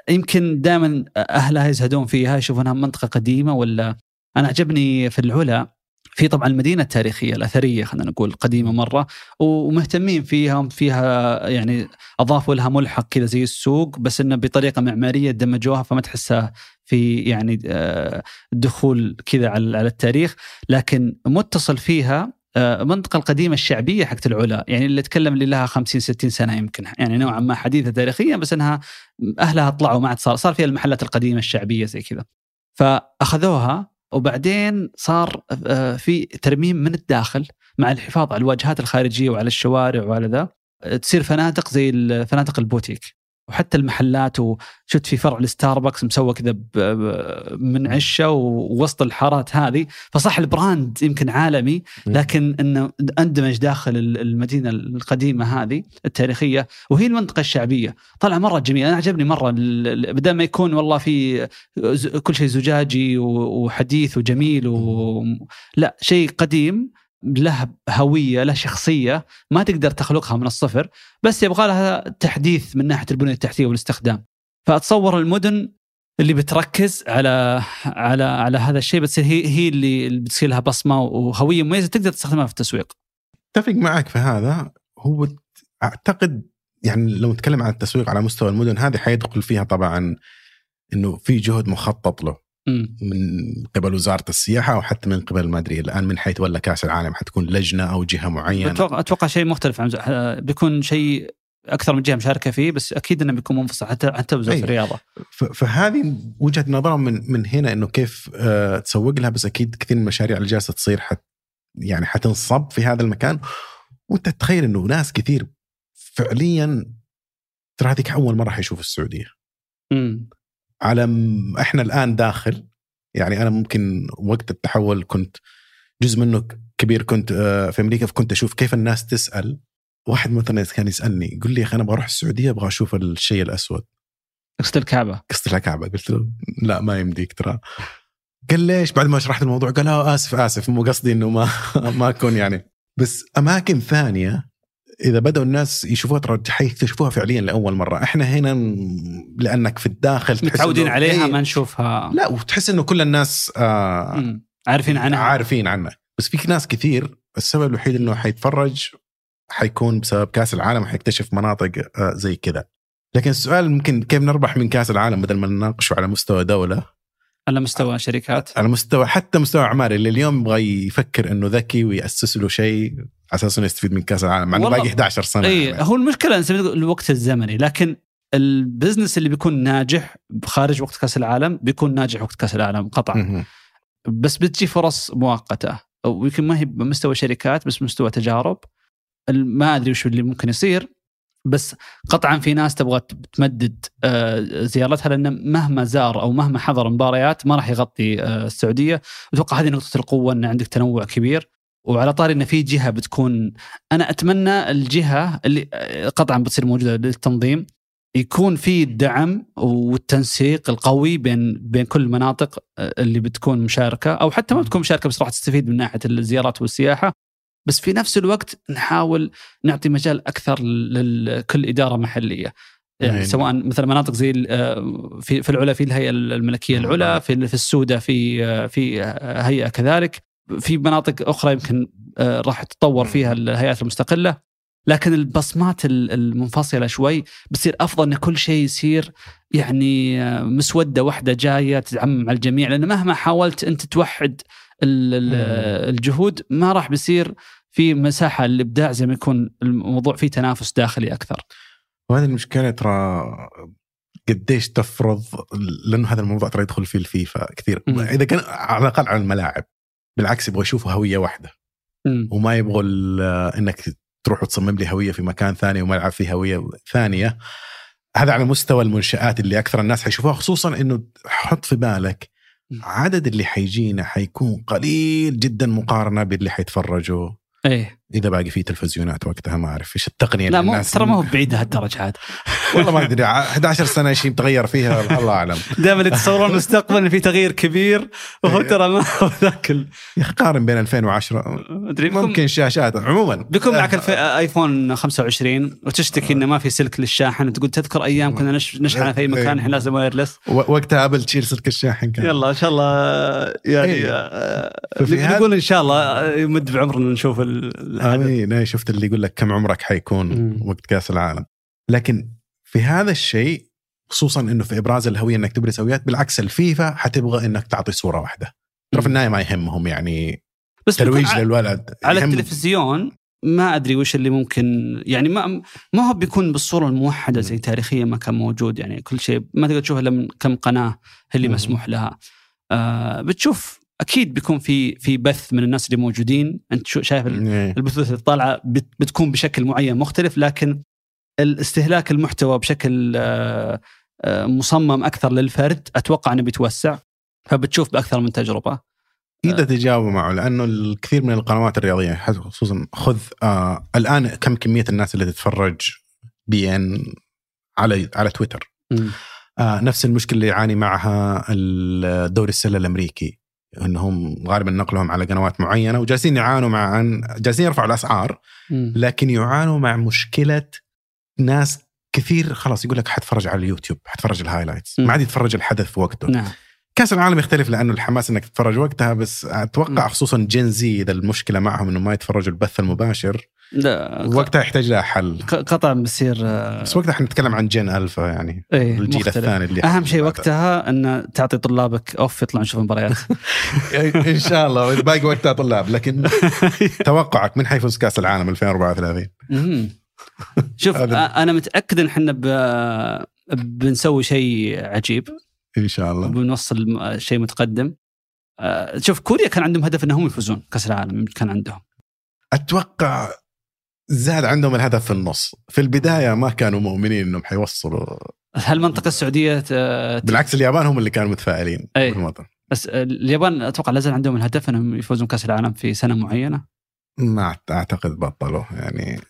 يمكن دائما أهلها يزهدون فيها يشوفونها منطقة قديمة ولا أنا عجبني في العلا في طبعا المدينة التاريخية الأثرية خلينا نقول قديمة مرة ومهتمين فيها فيها يعني أضافوا لها ملحق كذا زي السوق بس إنه بطريقة معمارية دمجوها فما تحسها في يعني آه، دخول كذا على التاريخ. لكن متصل فيها آه، المنطقة القديمة الشعبية حقت العلا يعني اللي تكلم اللي لها 50 60 سنة يمكن. يعني نوعا ما حديثة تاريخيا بس إنها أهلها طلعوا ما عاد صار صار فيها المحلات القديمة الشعبية زي كذا. فأخذوها وبعدين صار آه، في ترميم من الداخل مع الحفاظ على الواجهات الخارجية وعلى الشوارع وعلى ذا تصير فنادق زي فنادق البوتيك. وحتى المحلات وشفت في فرع الستاربكس مسوى كذا من عشة ووسط الحارات هذه. فصح ال brand يمكن عالمي لكن إنه أندمج داخل ال- المدينة القديمة هذه التاريخية. وهي المنطقة الشعبية. طلع مرة جميل. أنا عجبني مرة بدل ما يكون والله في كل شيء زجاجي وحديث وجميل و... لا شيء قديم. له هوية له شخصية ما تقدر تخلقها من الصفر بس يبغى لها تحديث من ناحية البنية التحتية والاستخدام فأتصور المدن اللي بتركز على على على هذا الشيء بتصير هي هي اللي بتصير لها بصمة وهوية مميزة تقدر تستخدمها في التسويق. أتفق معك في هذا هو أعتقد يعني لو نتكلم عن التسويق على مستوى المدن هذه حيدخل فيها طبعا إنه في جهد مخطط له. من قبل وزارة السياحة أو حتى من قبل ما أدري الآن من حيتولى كأس العالم حتكون لجنة أو جهة معينة أتوقع أتوقع شيء مختلف عن آه، بيكون شيء أكثر من جهة مشاركة فيه بس أكيد إنه بيكون منفصل حتى حتى وزارة أي. الرياضة. فهذه وجهة نظرهم من من هنا إنه كيف آه، تسوق لها بس أكيد كثير من المشاريع اللي جالسة تصير حت يعني حتنصب في هذا المكان وأنت تتخيل إنه ناس كثير فعليا ترى هذيك أول مرة حيشوفوا السعودية مم. على م- إحنا الآن داخل يعني أنا ممكن وقت التحول كنت جزء منه كبير كنت آه، في أمريكا فكنت أشوف كيف الناس تسأل. واحد مثلا كان يسألني يقول لي يا أخي أنا بروح السعودية أبغى أشوف الشيء الأسود. قصد الكعبة. قصة الكعبة. قلت له لا ما يمديك ترى. قال ليش؟ بعد ما شرحت الموضوع قال آه آسف آسف مو قصدي إنه ما ما أكون يعني. بس أماكن ثانية إذا بدأوا الناس يشوفوها ترى حيكتشفوها فعليا لأول مرة. إحنا هنا لأنك في الداخل تحس متعودين عليها إيه، ما نشوفها. لا وتحس إنه كل الناس آه. عارفين عنها. عارفين عنها. بس في ناس كثير السبب الوحيد إنه حيتفرج حيكون بسبب كأس العالم حيكتشف مناطق آه، زي كذا. لكن السؤال ممكن كيف نربح من كأس العالم بدل ما نناقشه على مستوى دولة؟ على مستوى شركات. على مستوى حتى مستوى عماري اللي اليوم يبغى يفكر إنه ذكي ويأسس له شيء على أساس إنه يستفيد من كاس العالم مع إنه باقي 11 سنة إي يعني. هو المشكلة الوقت الزمني لكن ال business اللي بيكون ناجح خارج وقت كأس العالم بيكون ناجح وقت كأس العالم قطعا. بس بتجي فرص مؤقتة ويمكن ما هي بمستوى شركات بس مستوى تجارب ما أدري وش اللي ممكن يصير بس قطعا في ناس تبغى تمدد آه، زيارتها لأن مهما زار أو مهما حضر مباريات ما راح يغطي آه، السعودية. أتوقع هذه نقطة القوة إن عندك تنوع كبير. وعلى طاري إن في جهة بتكون أنا أتمنى الجهة اللي آه، قطعا بتصير موجودة للتنظيم يكون في الدعم والتنسيق القوي بين بين كل المناطق اللي بتكون مشاركة أو حتى ما بتكون مشاركة بس راح تستفيد من ناحية الزيارات والسياحة. بس في نفس الوقت نحاول نعطي مجال أكثر لكل إدارة محلية. يعني نعم. سواء مثلا مناطق زي آه، في في العلا في الهيئة الملكية العلا في في السوده في في هيئة كذلك. في مناطق أخرى يمكن آه، راح تتطور فيها الهيئات المستقلة. لكن البصمات ال- المنفصلة شوي بتصير أفضل إن كل شيء يصير يعني آه، مسودة واحدة جاية تتعمم على الجميع. لأن مهما حاولت أنت توحد. الجهود ما راح بيصير في مساحة للابداع زي ما يكون الموضوع فيه تنافس داخلي أكثر. وهذه المشكلة ترى قديش تفرض لأنه هذا الموضوع ترى يدخل فيه الفيفا كثير مم. إذا كان على الأقل على الملاعب بالعكس يبغوا يشوفوا هوية واحدة مم. وما يبغوا إنك تروح وتصمم لي هوية في مكان ثاني وملعب فيه هوية ثانية هذا على مستوى المنشآت اللي أكثر الناس حيشوفوها خصوصا إنه حط في بالك عدد اللي حيجينا حيكون قليل جدا مقارنة باللي حيتفرجوا. إيه. إذا باقي في تلفزيونات وقتها ما أعرف إيش التقنية لا مو ترى ما هو بعيد هالدرجة عاد. والله ما أدري 11 سنة شيء تغير فيها الله أعلم. دائما يتصورون المستقبل ان في تغيير كبير وهو إيه. ترى ما هو ذاك ال- يا أخي قارن بين 2010 مدري بيكون- ممكن شاشات عموما. بيكون معك الف... آيفون 25 وتشتكي إنه ما في سلك للشاحن وتقول تذكر أيام كنا نش... نشحن في أي مكان الحين لازم wireless وقتها أبل تشيل سلك الشاحن كان. يلا إن شاء الله يعني إيه. آه، نقول إن شاء الله يمد بعمرنا نشوف. أمين. أنا شفت اللي يقول لك كم عمرك حيكون مم. وقت كاس العالم. لكن في هذا الشيء خصوصا إنه في إبراز الهوية إنك تبرز هويات بالعكس الفيفا حتبغى إنك تعطي صورة واحدة. ترى في النهاية ما يهمهم يعني بس ترويج ع- للولد على يهم- التلفزيون ما أدري وش اللي ممكن يعني ما ما هو بيكون بالصورة الموحدة زي تاريخيا ما كان موجود. يعني كل شيء ما تقدر تشوف إلا من كم قناة اللي. مسموح لها. آه بتشوف أكيد بيكون في في بث من الناس اللي موجودين. أنت شو- شايف إيه. البثوث اللي طالعة بت- بتكون بشكل معين مختلف لكن الاستهلاك المحتوى بشكل آه، آه، مصمم أكثر للفرد أتوقع إنه بيتوسع فبتشوف بأكثر من تجربة. اذا تجاوبوا معه لأنه الكثير من القنوات الرياضية خصوصا خذ آه الآن كم كمية الناس اللي تتفرج beIN على على تويتر. آه نفس المشكلة اللي يعاني معها الدوري السلة الأمريكي. إنهم غالبا نقلهم على قنوات معينة وجالسين يعانوا مع أن جالسين يرفعوا الأسعار لكن يعانوا مع مشكلة ناس كثير خلاص يقول لك حتفرج على اليوتيوب حتفرج ال highlights ما عاد يتفرج الحدث في وقته. نعم. كأس العالم يختلف لأنه الحماس إنك تتفرج وقتها بس أتوقع خصوصا Gen Z إذا المشكلة معهم إنه ما يتفرجوا البث المباشر لا وقتها يحتاج لها حل. قطع بصير بس وقتها إحنا نتكلم عن جين ألفا يعني. إيه الجيل مختلف. الثاني اللي أهم شيء وقتها إن تعطي طلابك أوف يطلعون يشوفون مباريات. إن شاء الله باقي وقتها طلاب لكن توقعك من حيفوز كأس العالم 2034 مهم. شوف أنا متأكد إن إحنا ب... بنسوي شيء عجيب. إن شاء الله. وبنوصل م- شيء متقدم. آه، شوف كوريا كان عندهم هدف إنهم يفوزون كأس العالم كان عندهم. أتوقع زاد عندهم الهدف في النص. في البداية ما كانوا مؤمنين إنهم حيوصلوا. هل المنطقة السعوديه آه، بالعكس اليابان هم اللي كانوا متفائلين أي. بس اليابان أتوقع لازال عندهم الهدف إنهم يفوزون كأس العالم في سنة معينة؟ ما أعتقد بطلوا يعني.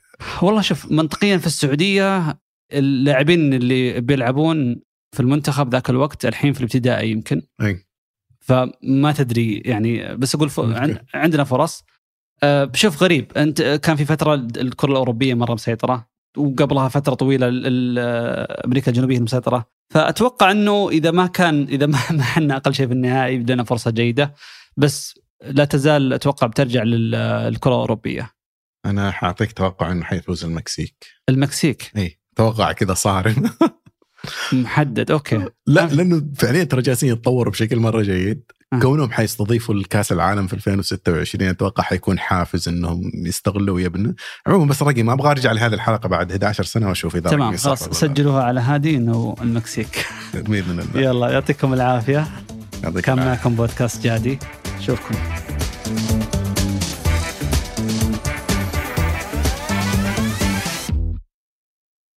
والله شوف منطقيا في السعودية اللاعبين اللي بيلعبون في المنتخب ذاك الوقت الحين في الابتدائي يمكن. أي. فما تدري يعني بس أقول ف... عندنا فرص. شوف غريب. أنت كان في فترة الكرة الأوروبية مرة مسيطرة وقبلها فترة طويلة ال- أمريكا الجنوبية المسيطرة. فأتوقع إنه إذا ما كان إذا ما حنا أقل شيء في النهائي بدنا فرصة جيدة بس لا تزال أتوقع بترجع للكرة الأوروبية. أنا حأعطيك توقع إنه حيفوز المكسيك. المكسيك؟ إي توقع كذا صارم. محدد okay. لا لأنه فعليا ترى جالسين يتطوروا بشكل مرة جيد. آه. كونهم حيستضيفوا الكأس العالم في 2026 أتوقع حيكون حافز إنهم يستغلوا ويبنوا عموما بس رقم أبغى أرجع لهذه الحلقة بعد 11 سنة وأشوف إذا تمام خلاص. سجلوها على هادي إنه المكسيك. بإذن الله. يلا يعطيكم العافية. كان. معكم بودكاست جادي. اشوفكم